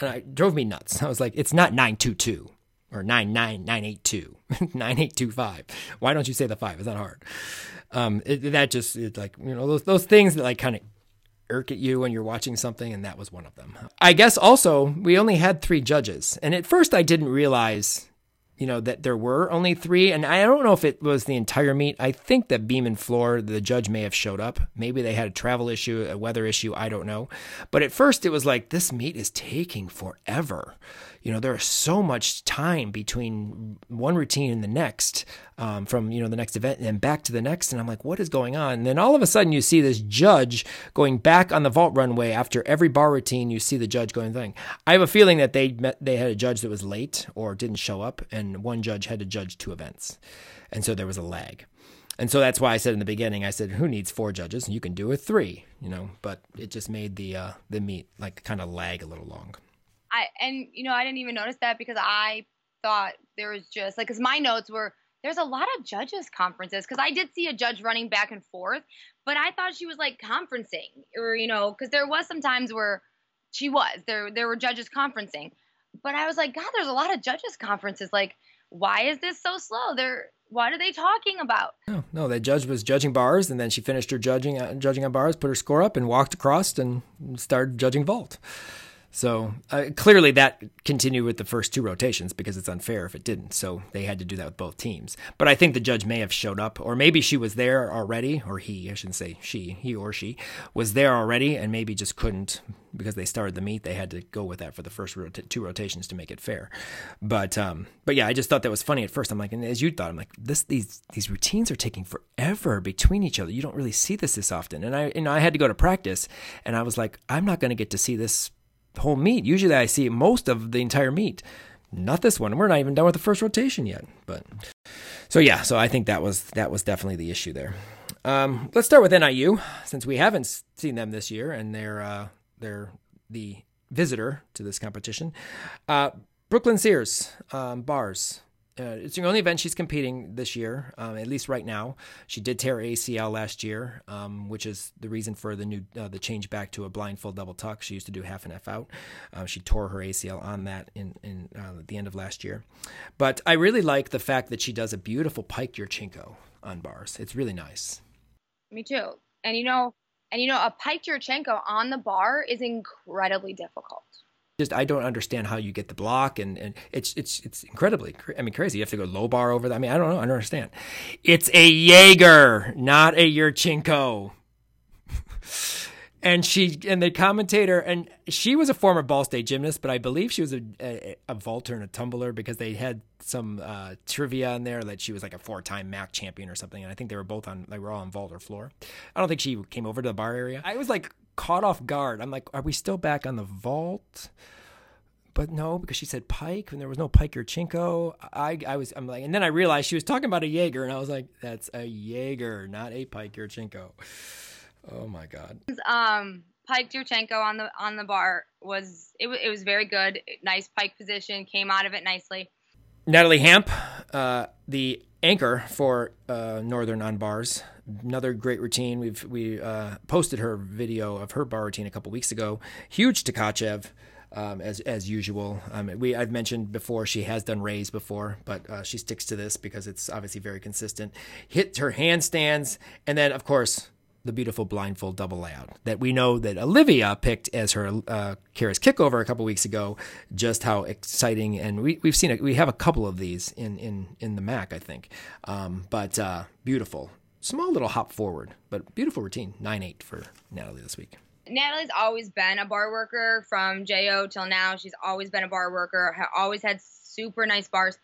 A: and it drove me nuts. I was like, it's not 922 or 99982, [laughs] 9825. Why don't you say the five? It's not hard. Um, it, that just, it's like, you know, those, those things that like kind of irk at you when you're watching something, and that was one of them. I guess also, we only had three judges. And at first, I didn't realize you know, that there were only three. And I don't know if it was the entire meet. I think that Beam and Floor, the judge may have showed up. Maybe they had a travel issue, a weather issue. I don't know. But at first it was like, this meet is taking forever you know, there's so much time between one routine and the next, um, from, you know, the next event and then back to the next. And I'm like, what is going on? And then all of a sudden you see this judge going back on the vault runway after every bar routine. You see the judge going thing. I have a feeling that they met, they had a judge that was late or didn't show up and one judge had to judge two events. And so there was a lag. And so that's why I said in the beginning, I said, who needs four judges? You can do it three, you know, but it just made the, uh, the meet like kind of lag a little long.
B: I and you know I didn't even notice that because I thought there was just like because my notes were there's a lot of judges conferences because I did see a judge running back and forth, but I thought she was like conferencing or you know because there was some times where she was there there were judges conferencing, but I was like God there's a lot of judges conferences like why is this so slow they're what are they talking about?
A: No, no, that judge was judging bars, and then she finished her judging, uh, judging on bars, put her score up, and walked across and started judging vault. So uh, clearly that continued with the first two rotations because it's unfair if it didn't. So they had to do that with both teams. But I think the judge may have showed up, or maybe she was there already, or he, I shouldn't say she, he or she was there already and maybe just couldn't because they started the meet. They had to go with that for the first rota- two rotations to make it fair. But um, but yeah, I just thought that was funny at first. I'm like, and as you thought, I'm like, this these these routines are taking forever between each other. You don't really see this this often. And I you know I had to go to practice, and I was like, I'm not going to get to see this whole meet. Usually I see most of the entire meet. Not this one. We're not even done with the first rotation yet. But so yeah, so I think that was that was definitely the issue there. Um, let's start with NIU since we haven't seen them this year and they're uh, they're the visitor to this competition. Uh, Brooklyn Sears um, bars uh, it's the only event she's competing this year, um, at least right now. She did tear ACL last year, um, which is the reason for the new uh, the change back to a blindfold double tuck. She used to do half and half out. Uh, she tore her ACL on that in in uh, the end of last year. But I really like the fact that she does a beautiful pike Yurchenko on bars. It's really nice.
B: Me too. And you know, and you know, a pike Yurchenko on the bar is incredibly difficult
A: just I don't understand how you get the block and, and it's it's it's incredibly I mean crazy. You have to go low bar over that. I mean I don't know. I don't understand. It's a Jaeger, not a Yurchenko. [laughs] and she and the commentator and she was a former Ball State gymnast, but I believe she was a, a, a vaulter and a tumbler because they had some uh, trivia in there that she was like a four-time MAC champion or something, and I think they were both on they were all on vault or floor. I don't think she came over to the bar area. I was like caught off guard. I'm like, are we still back on the vault? but no, because she said Pike and there was no Pike Yurchenko. I, I was, I'm like, and then I realized she was talking about a Jaeger, and I was like, that's a Jaeger, not a Pike Yurchenko. Oh my God.
B: Um, Pike Yurchenko on the on the bar was it, was it was very good. Nice pike position, came out of it nicely.
A: Natalie Hamp, uh, the anchor for uh, Northern on bars. Another great routine. We've we uh, posted her video of her bar routine a couple weeks ago. Huge Tkachev um, as as usual. Um, we I've mentioned before she has done raise before, but uh, she sticks to this because it's obviously very consistent. Hit her handstands, and then of course the beautiful blindfold double layout that we know that Olivia picked as her uh, Karas kickover a couple weeks ago. Just how exciting, and we we've seen it. We have a couple of these in in in the MAC, I think. Um, but uh, beautiful, small little hop forward, but beautiful routine. Nine eight for Natalie this week.
B: Natalie's always been a bar worker from JO till now. She's always been a bar worker, always had super nice bars.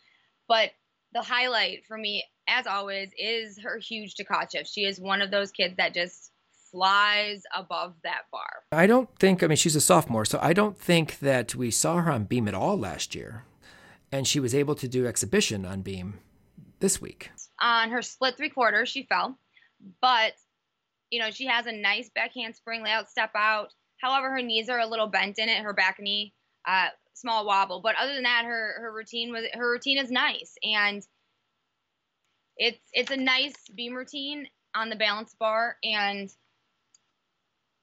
B: But the highlight for me, as always, is her huge Tkachev. She is one of those kids that just flies above that bar.
A: I don't think, I mean, she's a sophomore, so I don't think that we saw her on beam at all last year. And she was able to do exhibition on beam this week.
B: On her split three quarters, she fell. But you know, she has a nice back handspring layout step out. However, her knees are a little bent in it, her back knee, uh, small wobble. But other than that, her her routine was her routine is nice, and it's it's a nice beam routine on the balance bar, and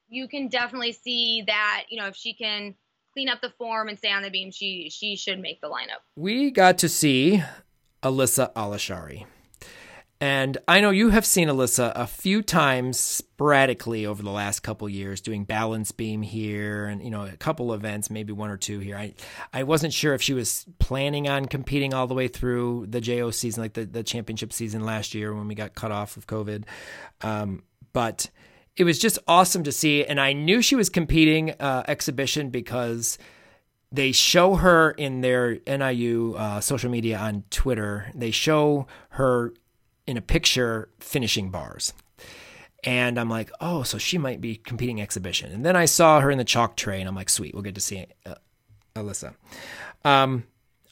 B: you can definitely see that you know if she can clean up the form and stay on the beam, she she should make the lineup.
A: We got to see Alyssa Alashari. And I know you have seen Alyssa a few times sporadically over the last couple years doing balance beam here and you know a couple events, maybe one or two here. I I wasn't sure if she was planning on competing all the way through the JO season, like the, the championship season last year when we got cut off of COVID. Um, but it was just awesome to see, and I knew she was competing uh, exhibition because they show her in their NIU uh, social media on Twitter. They show her in a picture finishing bars. And I'm like, oh, so she might be competing exhibition. And then I saw her in the chalk tray, and I'm like, sweet, we'll get to see uh, Alyssa. Um,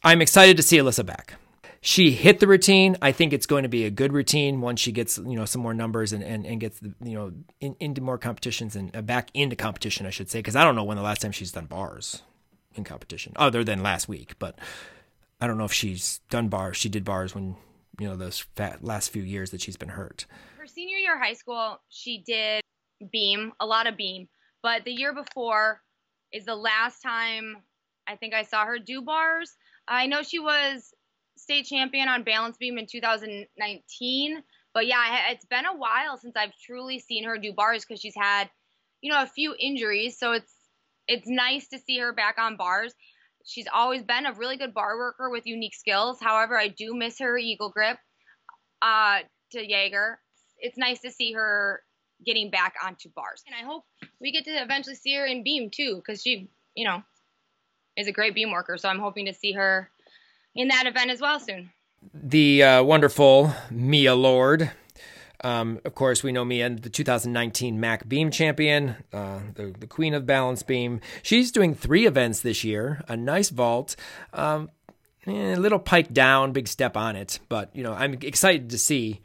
A: I'm excited to see Alyssa back. She hit the routine. I think it's going to be a good routine once she gets you know some more numbers and and, and gets you know in, into more competitions and uh, back into competition, I should say, because I don't know when the last time she's done bars in competition, other than last week. But I don't know if she's done bars. She did bars when you know those fat last few years that she's been hurt.
B: Her senior year of high school, she did beam, a lot of beam, but the year before is the last time I think I saw her do bars. I know she was state champion on balance beam in 2019, but yeah, it's been a while since I've truly seen her do bars because she's had, you know, a few injuries. So it's it's nice to see her back on bars. She's always been a really good bar worker with unique skills. However, I do miss her eagle grip uh, to Jaeger. It's nice to see her getting back onto bars. And I hope we get to eventually see her in beam too, because she, you know, is a great beam worker. So I'm hoping to see her in that event as well soon.
A: The uh, wonderful Mia Lord um, of course, we know Mia, the 2019 MAC Beam champion, uh, the, the queen of balance beam. She's doing three events this year, a nice vault. Um, eh, a little pike down, big step on it, but you know I'm excited to see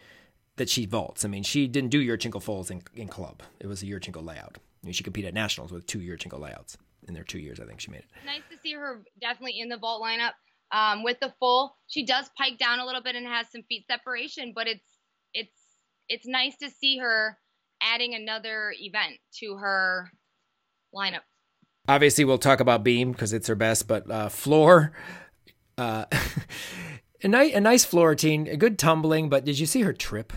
A: that she vaults. I mean, she didn't do Yurchenko folds in, in club; it was a Yurchenko layout. I mean, she competed at nationals with two Yurchenko layouts in their two years. I think she made it.
B: Nice to see her definitely in the vault lineup um, with the full. She does pike down a little bit and has some feet separation, but it's it's it's nice to see her adding another event to her lineup.
A: Obviously, we'll talk about Beam because it's her best, but uh, floor, uh, [laughs] a, nice, a nice floor routine, a good tumbling. But did you see her trip?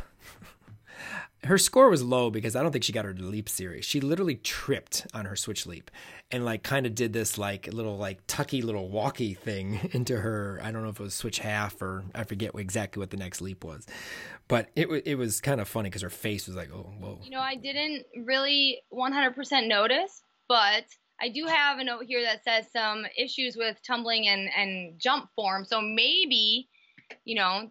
A: Her score was low because I don't think she got her leap series. She literally tripped on her switch leap and like kind of did this like little like tucky little walkie thing [laughs] into her. I don't know if it was switch half or I forget exactly what the next leap was, but it it was kind of funny because her face was like, oh whoa.
B: You know, I didn't really 100% notice, but I do have a note here that says some issues with tumbling and and jump form. So maybe, you know,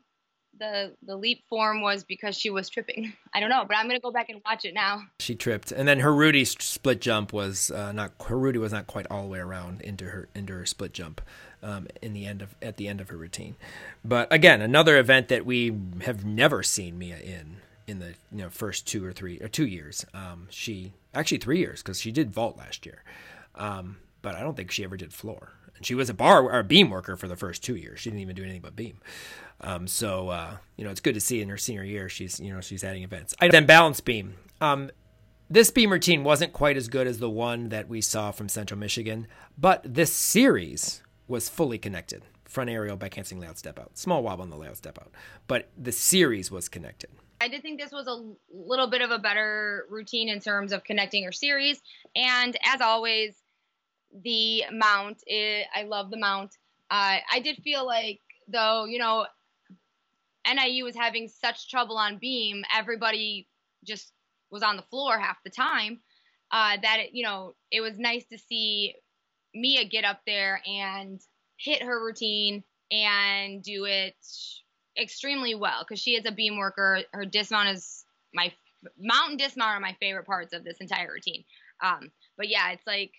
B: the the leap form was because she was tripping. [laughs] I don't know, but I'm gonna go back and watch it now.
A: She tripped, and then her Rudy split jump was uh, not her Rudy was not quite all the way around into her into her split jump um, in the end of at the end of her routine. But again, another event that we have never seen Mia in in the you know first two or three or two years. Um, she actually three years because she did vault last year, um, but I don't think she ever did floor. And she was a bar or a beam worker for the first two years. She didn't even do anything but beam. Um, so uh, you know, it's good to see in her senior year she's you know she's adding events. I, then balance beam. Um, this beam routine wasn't quite as good as the one that we saw from Central Michigan, but this series was fully connected. Front aerial, back handspring, layout step out. Small wobble on the layout step out, but the series was connected.
B: I did think this was a little bit of a better routine in terms of connecting her series, and as always, the mount. It, I love the mount. Uh, I did feel like though, you know, NIU was having such trouble on beam, everybody just was on the floor half the time. Uh, that it, you know, it was nice to see Mia get up there and hit her routine and do it extremely well because she is a beam worker. Her dismount is my mountain dismount are my favorite parts of this entire routine. Um, but yeah, it's like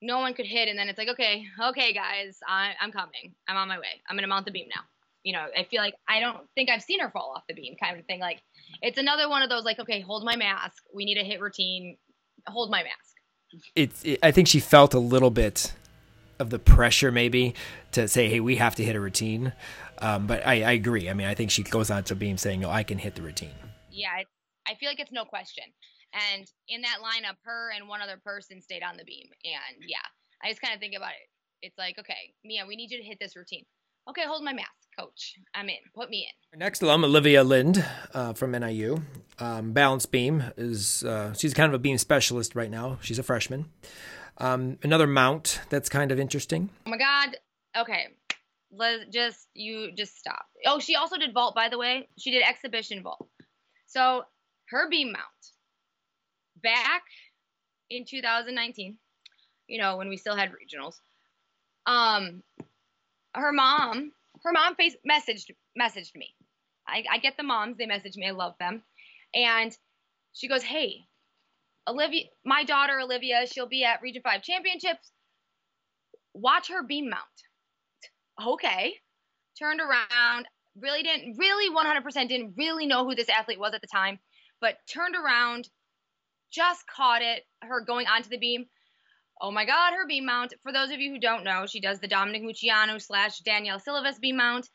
B: no one could hit, and then it's like, okay, okay, guys, I, I'm coming. I'm on my way. I'm gonna mount the beam now you know, I feel like I don't think I've seen her fall off the beam kind of thing. Like it's another one of those like, okay, hold my mask. We need a hit routine. Hold my mask.
A: It's. It, I think she felt a little bit of the pressure maybe to say, hey, we have to hit a routine. Um, but I, I, agree. I mean, I think she goes on to beam saying, "Oh, I can hit the routine."
B: Yeah, I feel like it's no question. And in that lineup, her and one other person stayed on the beam. And yeah, I just kind of think about it. It's like, okay, Mia, we need you to hit this routine. Okay, hold my mask coach. I'm in. Put me in.
A: next alum, Olivia Lind uh, from NIU. Um, balance beam is uh, she's kind of a beam specialist right now. She's a freshman. Um, another mount that's kind of interesting.
B: Oh my god. Okay. Let's just you just stop. Oh, she also did vault by the way. She did exhibition vault. So her beam mount back in 2019, you know, when we still had regionals. Um, her mom her mom face messaged messaged me. I, I get the moms, they message me, I love them. And she goes, Hey, Olivia my daughter Olivia, she'll be at Region 5 championships. Watch her beam mount. Okay. Turned around, really didn't really 100% didn't really know who this athlete was at the time, but turned around, just caught it, her going onto the beam, Oh my God, her beam mount. For those of you who don't know, she does the Dominique Moceanu slash Danielle Silivas beam mount.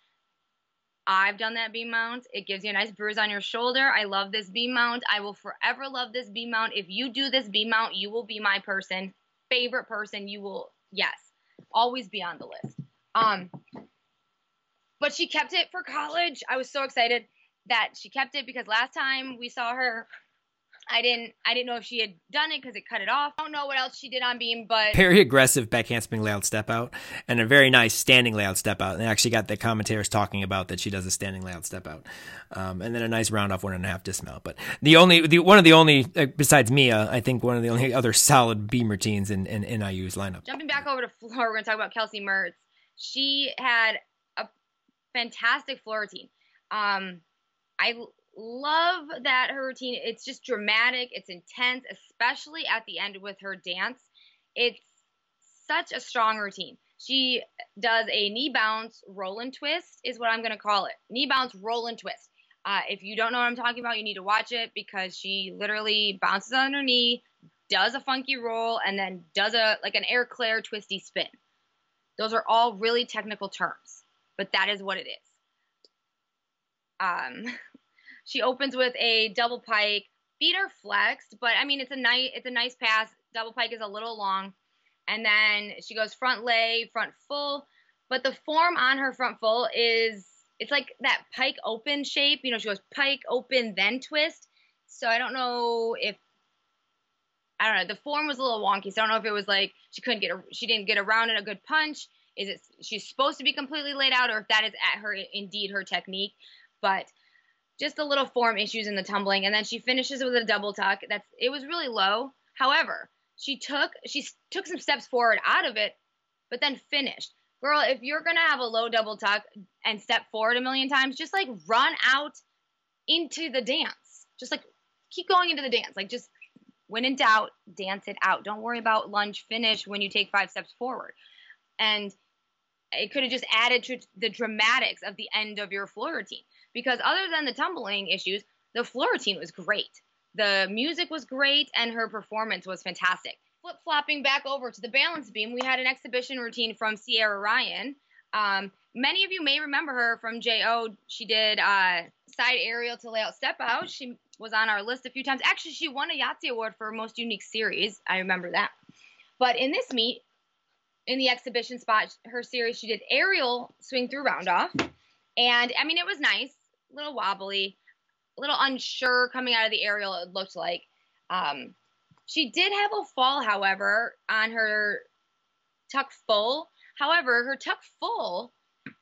B: I've done that beam mount. It gives you a nice bruise on your shoulder. I love this beam mount. I will forever love this beam mount. If you do this beam mount, you will be my person, favorite person. You will, yes, always be on the list. Um, but she kept it for college. I was so excited that she kept it because last time we saw her I didn't I didn't know if she had done it because it cut it off. I don't know what else she did on beam, but
A: very aggressive back handspring layout step out and a very nice standing layout step out. And actually got the commentators talking about that she does a standing layout step out, um, and then a nice round off one and a half dismount. But the only the one of the only uh, besides Mia, I think one of the only other solid beam routines in in NIU's lineup.
B: Jumping back over to floor, we're going to talk about Kelsey Mertz. She had a fantastic floor routine. Um, I love that her routine. It's just dramatic, it's intense, especially at the end with her dance. It's such a strong routine. She does a knee bounce roll and twist, is what I'm going to call it. Knee bounce roll and twist. Uh, if you don't know what I'm talking about, you need to watch it because she literally bounces on her knee, does a funky roll, and then does a like an Air Claire twisty spin. Those are all really technical terms, but that is what it is. Um, [laughs] She opens with a double pike. Feet are flexed, but I mean it's a nice it's a nice pass. Double pike is a little long. And then she goes front lay, front full. But the form on her front full is it's like that pike open shape. You know, she goes pike open then twist. So I don't know if I don't know. The form was a little wonky, so I don't know if it was like she couldn't get a, she didn't get around in a good punch. Is it she's supposed to be completely laid out, or if that is at her indeed her technique? But just a little form issues in the tumbling, and then she finishes it with a double tuck. That's it was really low. However, she took she took some steps forward out of it, but then finished. Girl, if you're gonna have a low double tuck and step forward a million times, just like run out into the dance. Just like keep going into the dance. Like just when in doubt, dance it out. Don't worry about lunge finish when you take five steps forward. And it could have just added to the dramatics of the end of your floor routine. Because other than the tumbling issues, the floor routine was great. The music was great and her performance was fantastic. Flip flopping back over to the balance beam, we had an exhibition routine from Sierra Ryan. Um, many of you may remember her from JO. She did uh, side aerial to layout step out. She was on our list a few times. Actually, she won a Yahtzee award for most unique series. I remember that. But in this meet, in the exhibition spot, her series, she did aerial swing through round off. And I mean, it was nice, a little wobbly a little unsure coming out of the aerial, it looked like. Um, she did have a fall, however, on her tuck full. However, her tuck full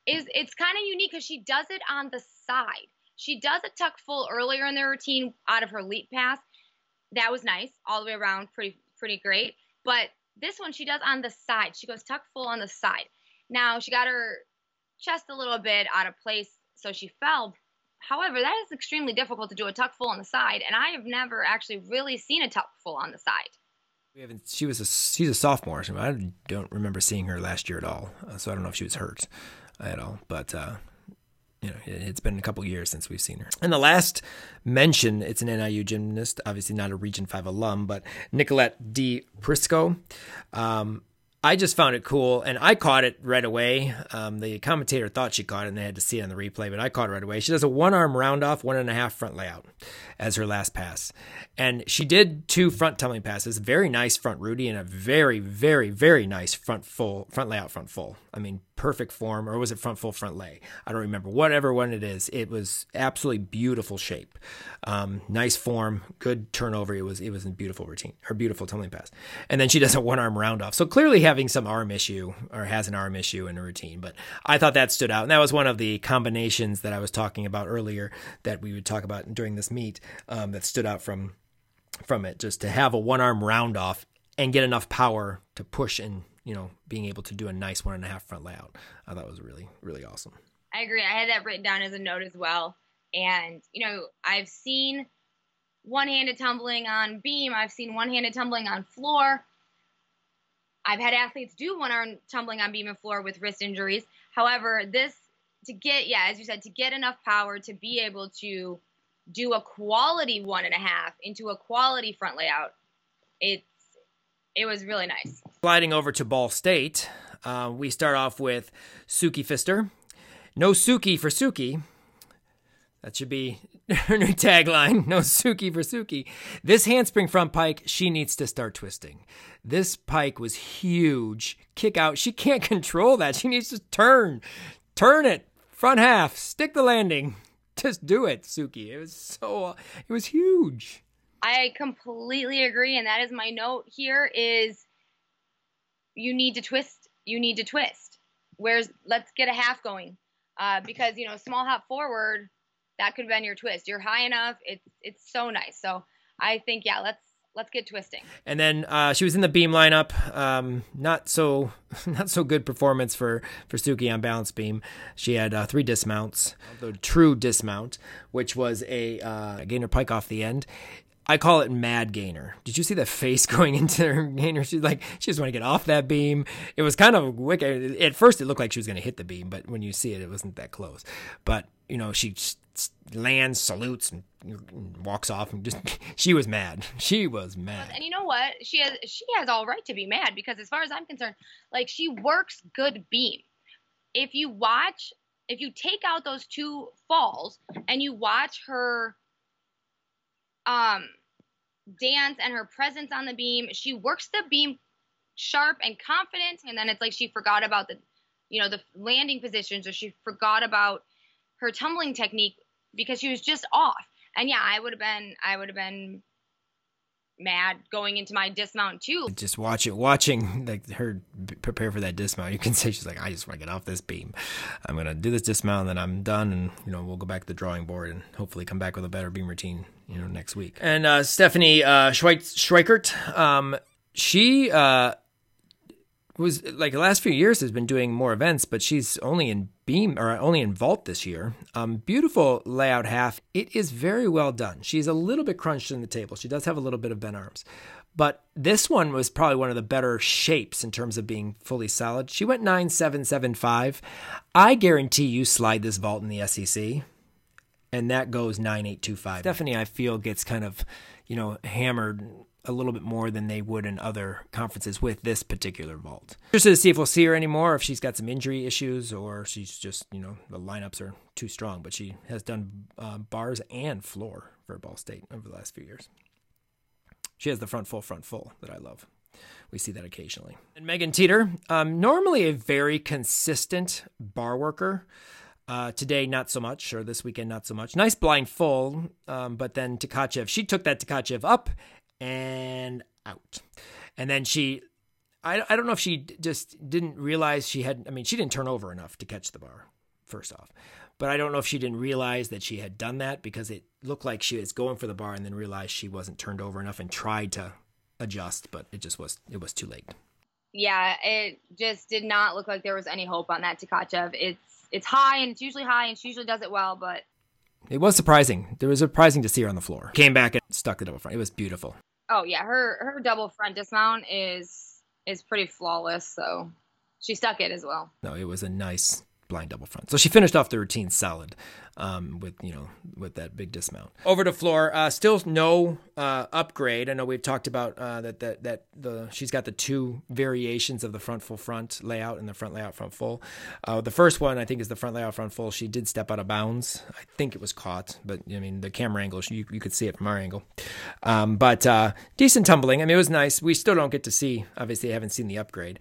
B: is it's kind of unique because she does it on the side. She does a tuck full earlier in the routine out of her leap pass. That was nice, all the way around, pretty pretty great. But this one she does on the side. She goes tuck full on the side. Now she got her chest a little bit out of place, so she fell. However, that is extremely difficult to do a tuck full on the side, and I have never actually really seen a tuck full on the side.
A: We haven't. She was a she's a sophomore. So I don't remember seeing her last year at all. Uh, so I don't know if she was hurt at all. But uh, you know, it, has been a couple years since we've seen her. And the last mention, it's an NIU gymnast, obviously not a Region Five alum, but Nicolette D. Prisco. Um, I just found it cool, and I caught it right away. Um, the commentator thought she caught it, and they had to see it on the replay, but I caught it right away. She does a one arm round off, one and a half front layout as her last pass. And she did two front tumbling passes, very nice front Rudy, and a very, very, very nice front full, front layout, front full. I mean, perfect form, or was it front full, front lay? I don't remember. Whatever one it is, it was absolutely beautiful shape, um, nice form, good turnover. It was it was a beautiful routine, her beautiful tumbling pass. And then she does a one arm round off, so clearly having some arm issue or has an arm issue in a routine. But I thought that stood out, and that was one of the combinations that I was talking about earlier that we would talk about during this meet um, that stood out from from it. Just to have a one arm round off and get enough power to push and you know being able to do a nice one and a half front layout. I thought was really really awesome.
B: I agree. I had that written down as a note as well. And you know, I've seen one-handed tumbling on beam. I've seen one-handed tumbling on floor. I've had athletes do one-arm tumbling on beam and floor with wrist injuries. However, this to get yeah, as you said, to get enough power to be able to do a quality one and a half into a quality front layout, it's it was really nice.
A: Sliding over to Ball State, uh, we start off with Suki Fister. No Suki for Suki. That should be [laughs] her new tagline. No Suki for Suki. This handspring front pike, she needs to start twisting. This pike was huge. Kick out. She can't [laughs] control that. She needs to turn. Turn it. Front half. Stick the landing. [laughs] Just do it, Suki. It was so, it was huge.
B: I completely agree, and that is my note here is you need to twist. You need to twist. Where's let's get a half going. Uh, because you know, small hop forward, that could been your twist. You're high enough. It's it's so nice. So I think yeah, let's let's get twisting.
A: And then uh, she was in the beam lineup. Um, not so [laughs] not so good performance for for Suki on balance beam. She had uh, three dismounts. The true dismount, which was a uh, gainer pike off the end. I call it mad gainer. Did you see the [laughs] face going into her gainer? She's like, she just want to get off that beam. It was kind of wicked. At first, it looked like she was going to hit the beam, but when you see it, it wasn't that close. But you know, she lands, salutes, and walks off, and just [laughs] she was mad. She was mad.
B: And you know what? She has she has all right to be mad because, as far as I'm concerned, like she works good beam. If you watch, if you take out those two falls and you watch her um dance and her presence on the beam. She works the beam sharp and confident, and then it's like she forgot about the, you know, the landing positions, or she forgot about her tumbling technique because she was just off. And yeah, I would have been I would have been mad going into my dismount too.
A: Just watch it, watching like her prepare for that dismount, you can say she's like, I just want to get off this beam. I'm gonna do this dismount, and then I'm done, and you know we'll go back to the drawing board and hopefully come back with a better beam routine, you know, next week. And uh, Stephanie uh, Schweikert, um, she uh, was like the last few years has been doing more events, but she's only in beam or only in vault this year. Um, beautiful layout half. It is very well done. She's a little bit crunched in the table. She does have a little bit of bent arms, but this one was probably one of the better shapes in terms of being fully solid. She went nine seven seven five. I guarantee you slide this vault in the SEC, and that goes nine eight two five. Stephanie, I feel gets kind of, you know, hammered a little bit more than they would in other conferences with this particular vault. Just to see if we'll see her anymore, if she's got some injury issues or she's just, you know, the lineups are too strong. But she has done uh, bars and floor for Ball State over the last few years. She has the front full, front full that I love. We see that occasionally. And Megan Teeter, um, normally a very consistent bar worker. Uh, today, not so much, or this weekend, not so much. Nice blind full, um, but then Tkachev, she took that Tkachev up and out. And then she, I, I don't know if she just didn't realize she had, I mean, she didn't turn over enough to catch the bar, first off. But I don't know if she didn't realize that she had done that because it looked like she was going for the bar and then realized she wasn't turned over enough and tried to adjust, but it just was, it was too late.
B: Yeah, it just did not look like there was any hope on that Tkachev. It's, it's high and it's usually high and she usually does it well, but
A: it was surprising. It was surprising to see her on the floor. Came back and stuck the double front. It was beautiful.
B: Oh yeah, her her double front dismount is is pretty flawless. So she stuck it as well.
A: No, it was a nice blind double front. So she finished off the routine solid um, with you know with that big dismount. Over to floor, uh, still no uh, upgrade. I know we've talked about uh, that that that the she's got the two variations of the front full front layout and the front layout front full. Uh, the first one I think is the front layout front full. She did step out of bounds. I think it was caught, but I mean the camera angle you you could see it from our angle. Um, but uh, decent tumbling. I mean it was nice. We still don't get to see. Obviously, I haven't seen the upgrade.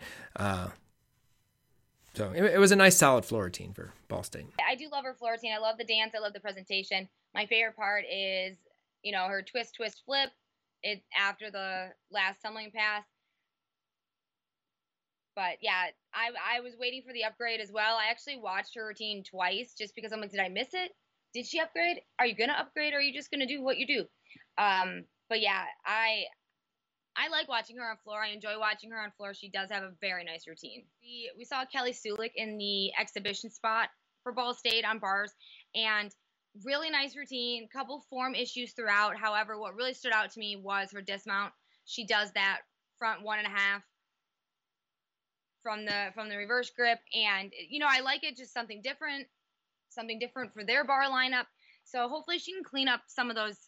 A: So it, it, was a nice solid floor routine for Ball State.
B: I do love her floor routine. I love the dance. I love the presentation. My favorite part is, you know, her twist, twist, flip. It after the last tumbling pass. But yeah, I I was waiting for the upgrade as well. I actually watched her routine twice just because I'm like, did I miss it? Did she upgrade? Are you gonna upgrade? or Are you just gonna do what you do? Um, but yeah, I I like watching her on floor. I enjoy watching her on floor. She does have a very nice routine. We, we saw Kelly Sulik in the exhibition spot for Ball State on bars, and really nice routine. Couple form issues throughout. However, what really stood out to me was her dismount. She does that front one and a half from the from the reverse grip, and you know I like it. Just something different, something different for their bar lineup. So hopefully she can clean up some of those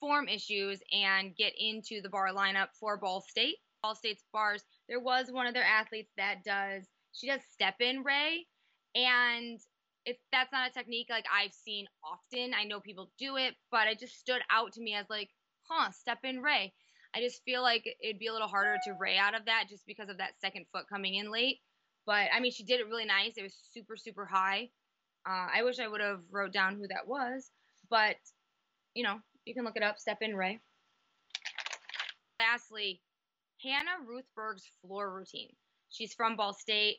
B: form issues and get into the bar lineup for Ball State. Ball State's bars, there was one of their athletes that does, she does step in Ray. And if that's not a technique like I've seen often, I know people do it, but it just stood out to me as like, huh, step in Ray. I just feel like it'd be a little harder to Ray out of that just because of that second foot coming in late. But I mean, she did it really nice. It was super, super high. Uh, I wish I would have wrote down who that was, but you know, you can look it up. Step in Ray. Lastly, Hannah Ruthberg's floor routine. She's from Ball State.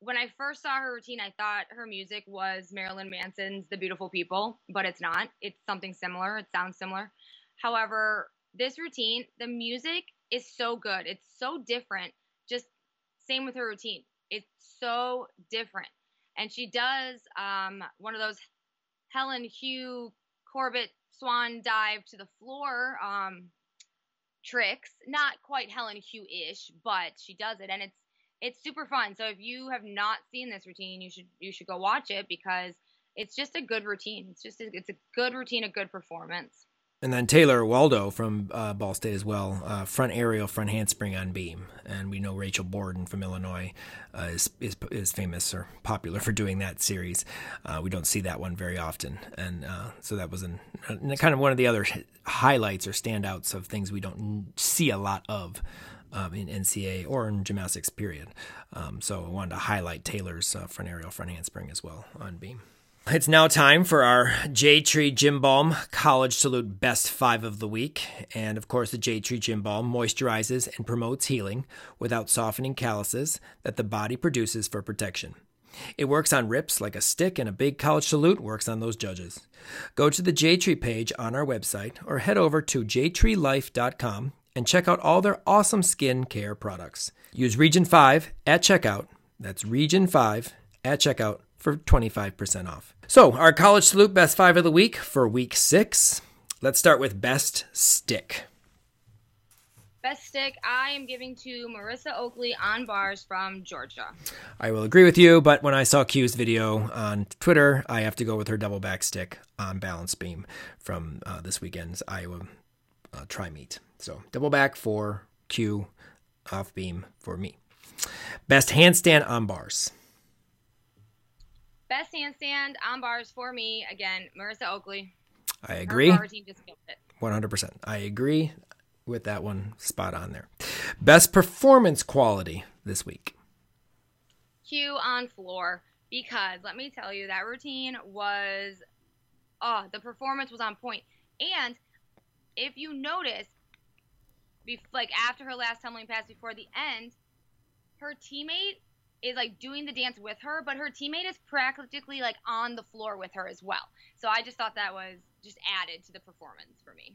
B: When I first saw her routine, I thought her music was Marilyn Manson's The Beautiful People, but it's not. It's something similar. It sounds similar. However, this routine, the music is so good. It's so different. Just same with her routine. It's so different. And she does um, one of those Helen Hugh Corbett swan dive to the floor um, tricks. Not quite Helen Hugh ish, but she does it, and it's it's super fun. So if you have not seen this routine, you should you should go watch it because it's just a good routine. It's just a, it's a good routine, a good performance.
A: And then Taylor Waldo from uh, Ball State as well, uh, front aerial, front handspring on beam. And we know Rachel Borden from Illinois uh, is, is is famous or popular [laughs] for doing that series. Uh, we don't see that one very often, and uh, so that was an, kind of one of the other highlights or standouts of things we don't see a lot of. Um, in NCAA or in gymnastics, period. Um, so I wanted to highlight Taylor's uh, front aerial, front handspring as well on beam. It's now time for our J Tree Gym Balm College Salute Best Five of the Week. And of course, the J Tree Gym Balm moisturizes and promotes healing without softening calluses that the body produces for protection. It works on rips like a stick, and a big college salute works on those judges. Go to the J Tree page on our website or head over to jtreelife.com and check out all their awesome skin care products. Use Region 5 at checkout. That's Region 5 at checkout for 25% off. So, our college salute best five of the week for week six. Let's start with best stick.
B: Best stick I am giving to Marissa Oakley on bars from Georgia.
A: I will agree with you, but when I saw Q's video on Twitter, I have to go with her double back stick on balance beam from uh, this weekend's Iowa uh, tri meet. So, double back for Q, off beam for me. Best handstand on bars.
B: Best handstand on bars for me again, Marissa Oakley.
A: I agree.
B: Her team just killed it.
A: 100%. I agree with that one spot on there. Best performance quality this week.
B: Q on floor because let me tell you that routine was oh the performance was on point and if you notice like after her last tumbling pass before the end her teammate is like doing the dance with her but her teammate is practically like on the floor with her as well. So i just thought that was just added to the performance for me.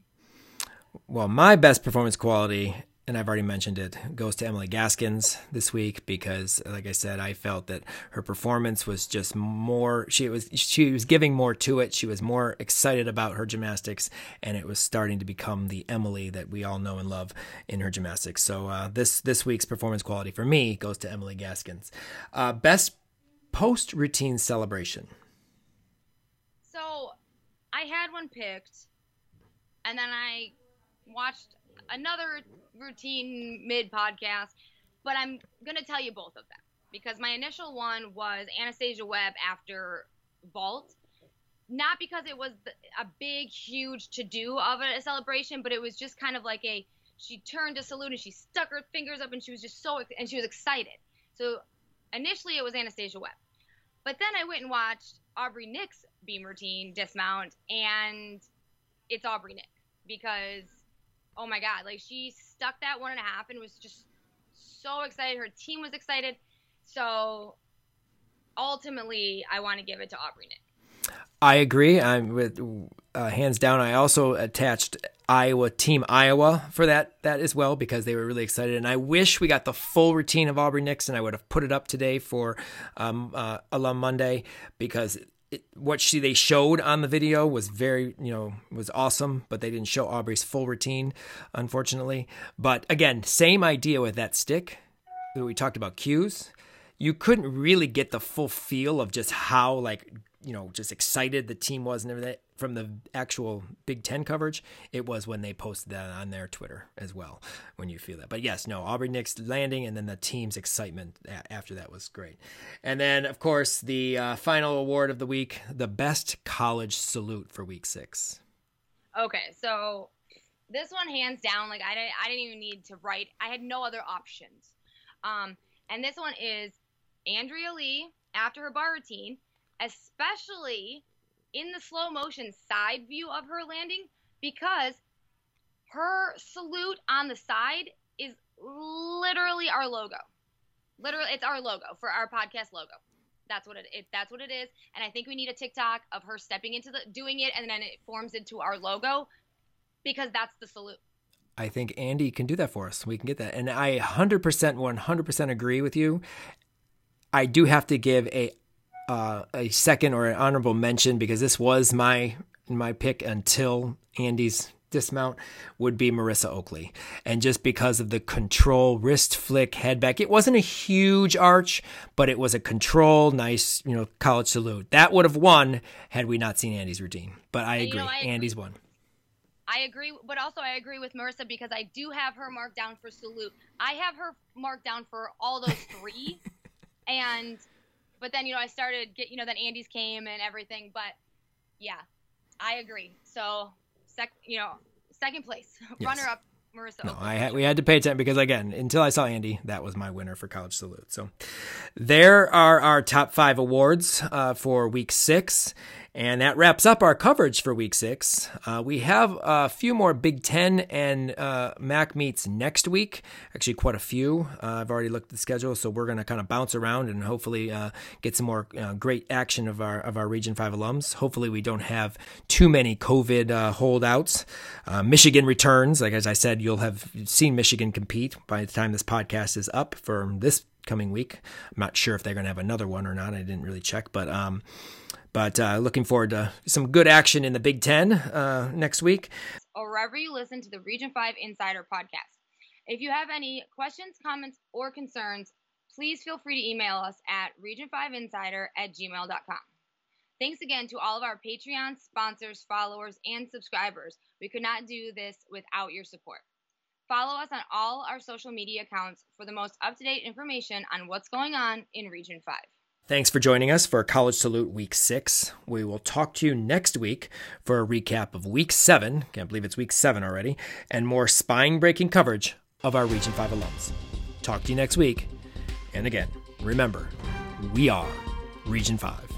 A: Well, my best performance quality, and I've already mentioned it, goes to Emily Gaskins this week because, like I said, I felt that her performance was just more. She was she was giving more to it. She was more excited about her gymnastics, and it was starting to become the Emily that we all know and love in her gymnastics. So uh, this this week's performance quality for me goes to Emily Gaskins. Uh, best post routine celebration.
B: So I had one picked, and then I watched another routine mid podcast, but I'm going to tell you both of them because my initial one was Anastasia Webb after Vault. Not because it was a big, huge to do of a celebration, but it was just kind of like a she turned to salute and she stuck her fingers up and she was just so and she was excited. So initially it was Anastasia Webb. But then I went and watched Aubrey Nick's beam routine dismount, and it's Aubrey Nick because, oh my God, like she stuck that one and a half and was just so excited. Her team was excited. So ultimately, I want to give it to Aubrey Nick.
A: I agree. I'm with uh, hands down. I also attached Iowa Team Iowa for that that as well because they were really excited. And I wish we got the full routine of Aubrey Nixon. I would have put it up today for um, uh, Alum Monday because what she they showed on the video was very you know was awesome, but they didn't show Aubrey's full routine, unfortunately. But again, same idea with that stick that we talked about cues. You couldn't really get the full feel of just how like you know just excited the team was and everything from the actual Big Ten coverage. It was when they posted that on their Twitter as well. When you feel that, but yes, no Aubrey Nick's landing and then the team's excitement after that was great. And then of course the uh, final award of the week, the best college salute for Week Six.
B: Okay, so this one hands down, like I didn't, I didn't even need to write. I had no other options. Um, and this one is Andrea Lee after her bar routine, especially in the slow motion side view of her landing, because her salute on the side is literally our logo. Literally, it's our logo for our podcast logo. That's what it, it that's what it is. And I think we need a TikTok of her stepping into the doing it and then it forms into our logo because that's the salute.
A: I think Andy can do that for us. We can get that. And I 100% 100% agree with you. I do have to give a uh, a second or an honorable mention because this was my my pick until Andy's dismount would be Marissa Oakley. And just because of the control wrist flick head back, it wasn't a huge arch, but it was a control, nice, you know, college salute. That would have won had we not seen Andy's routine. But I agree.
B: you know, I agree.
A: Andy's won.
B: I agree, but also I agree with Marissa because I do have her marked down for salute. I have her marked down for all those three, [laughs] and but then you know I started get you know then Andy's came and everything, but yeah, I agree. So sec you know second place [laughs]
A: Yes.
B: runner up Marissa.
A: No, I had, we had to pay attention because again, until I saw Andy, that was my winner for College Salute. So there are our top five awards uh, for week six. And that wraps up our coverage for week six. Uh, we have a few more Big Ten and uh, MAC meets next week. Actually, quite a few. Uh, I've already looked at the schedule, so we're going to kind of bounce around and hopefully uh, get some more uh, great action of our of our Region Five alums. Hopefully, we don't have too many COVID uh, holdouts. Michigan returns. Like as I said, you'll have seen Michigan compete by the time this podcast is up for this coming week. I'm not sure if they're going to have another one or not. I didn't really check, but. Um, but uh, looking forward to some good action in the Big Ten uh, next week.
B: Or wherever you listen to the Region 5 Insider podcast. If you have any questions, comments, or concerns, please feel free to email us at region5insider at gmail.com. Thanks again to all of our Patreon sponsors, followers, and subscribers. We could not do this without your support. Follow us on all our social media accounts for the most up to date information on what's going on in Region 5.
A: Thanks for joining us for College Salute Week 6. We will talk to you next week for a recap of Week 7. Can't believe it's Week 7 already. And more spine breaking coverage of our Region 5 alums. Talk to you next week. And again, remember, we are Region 5.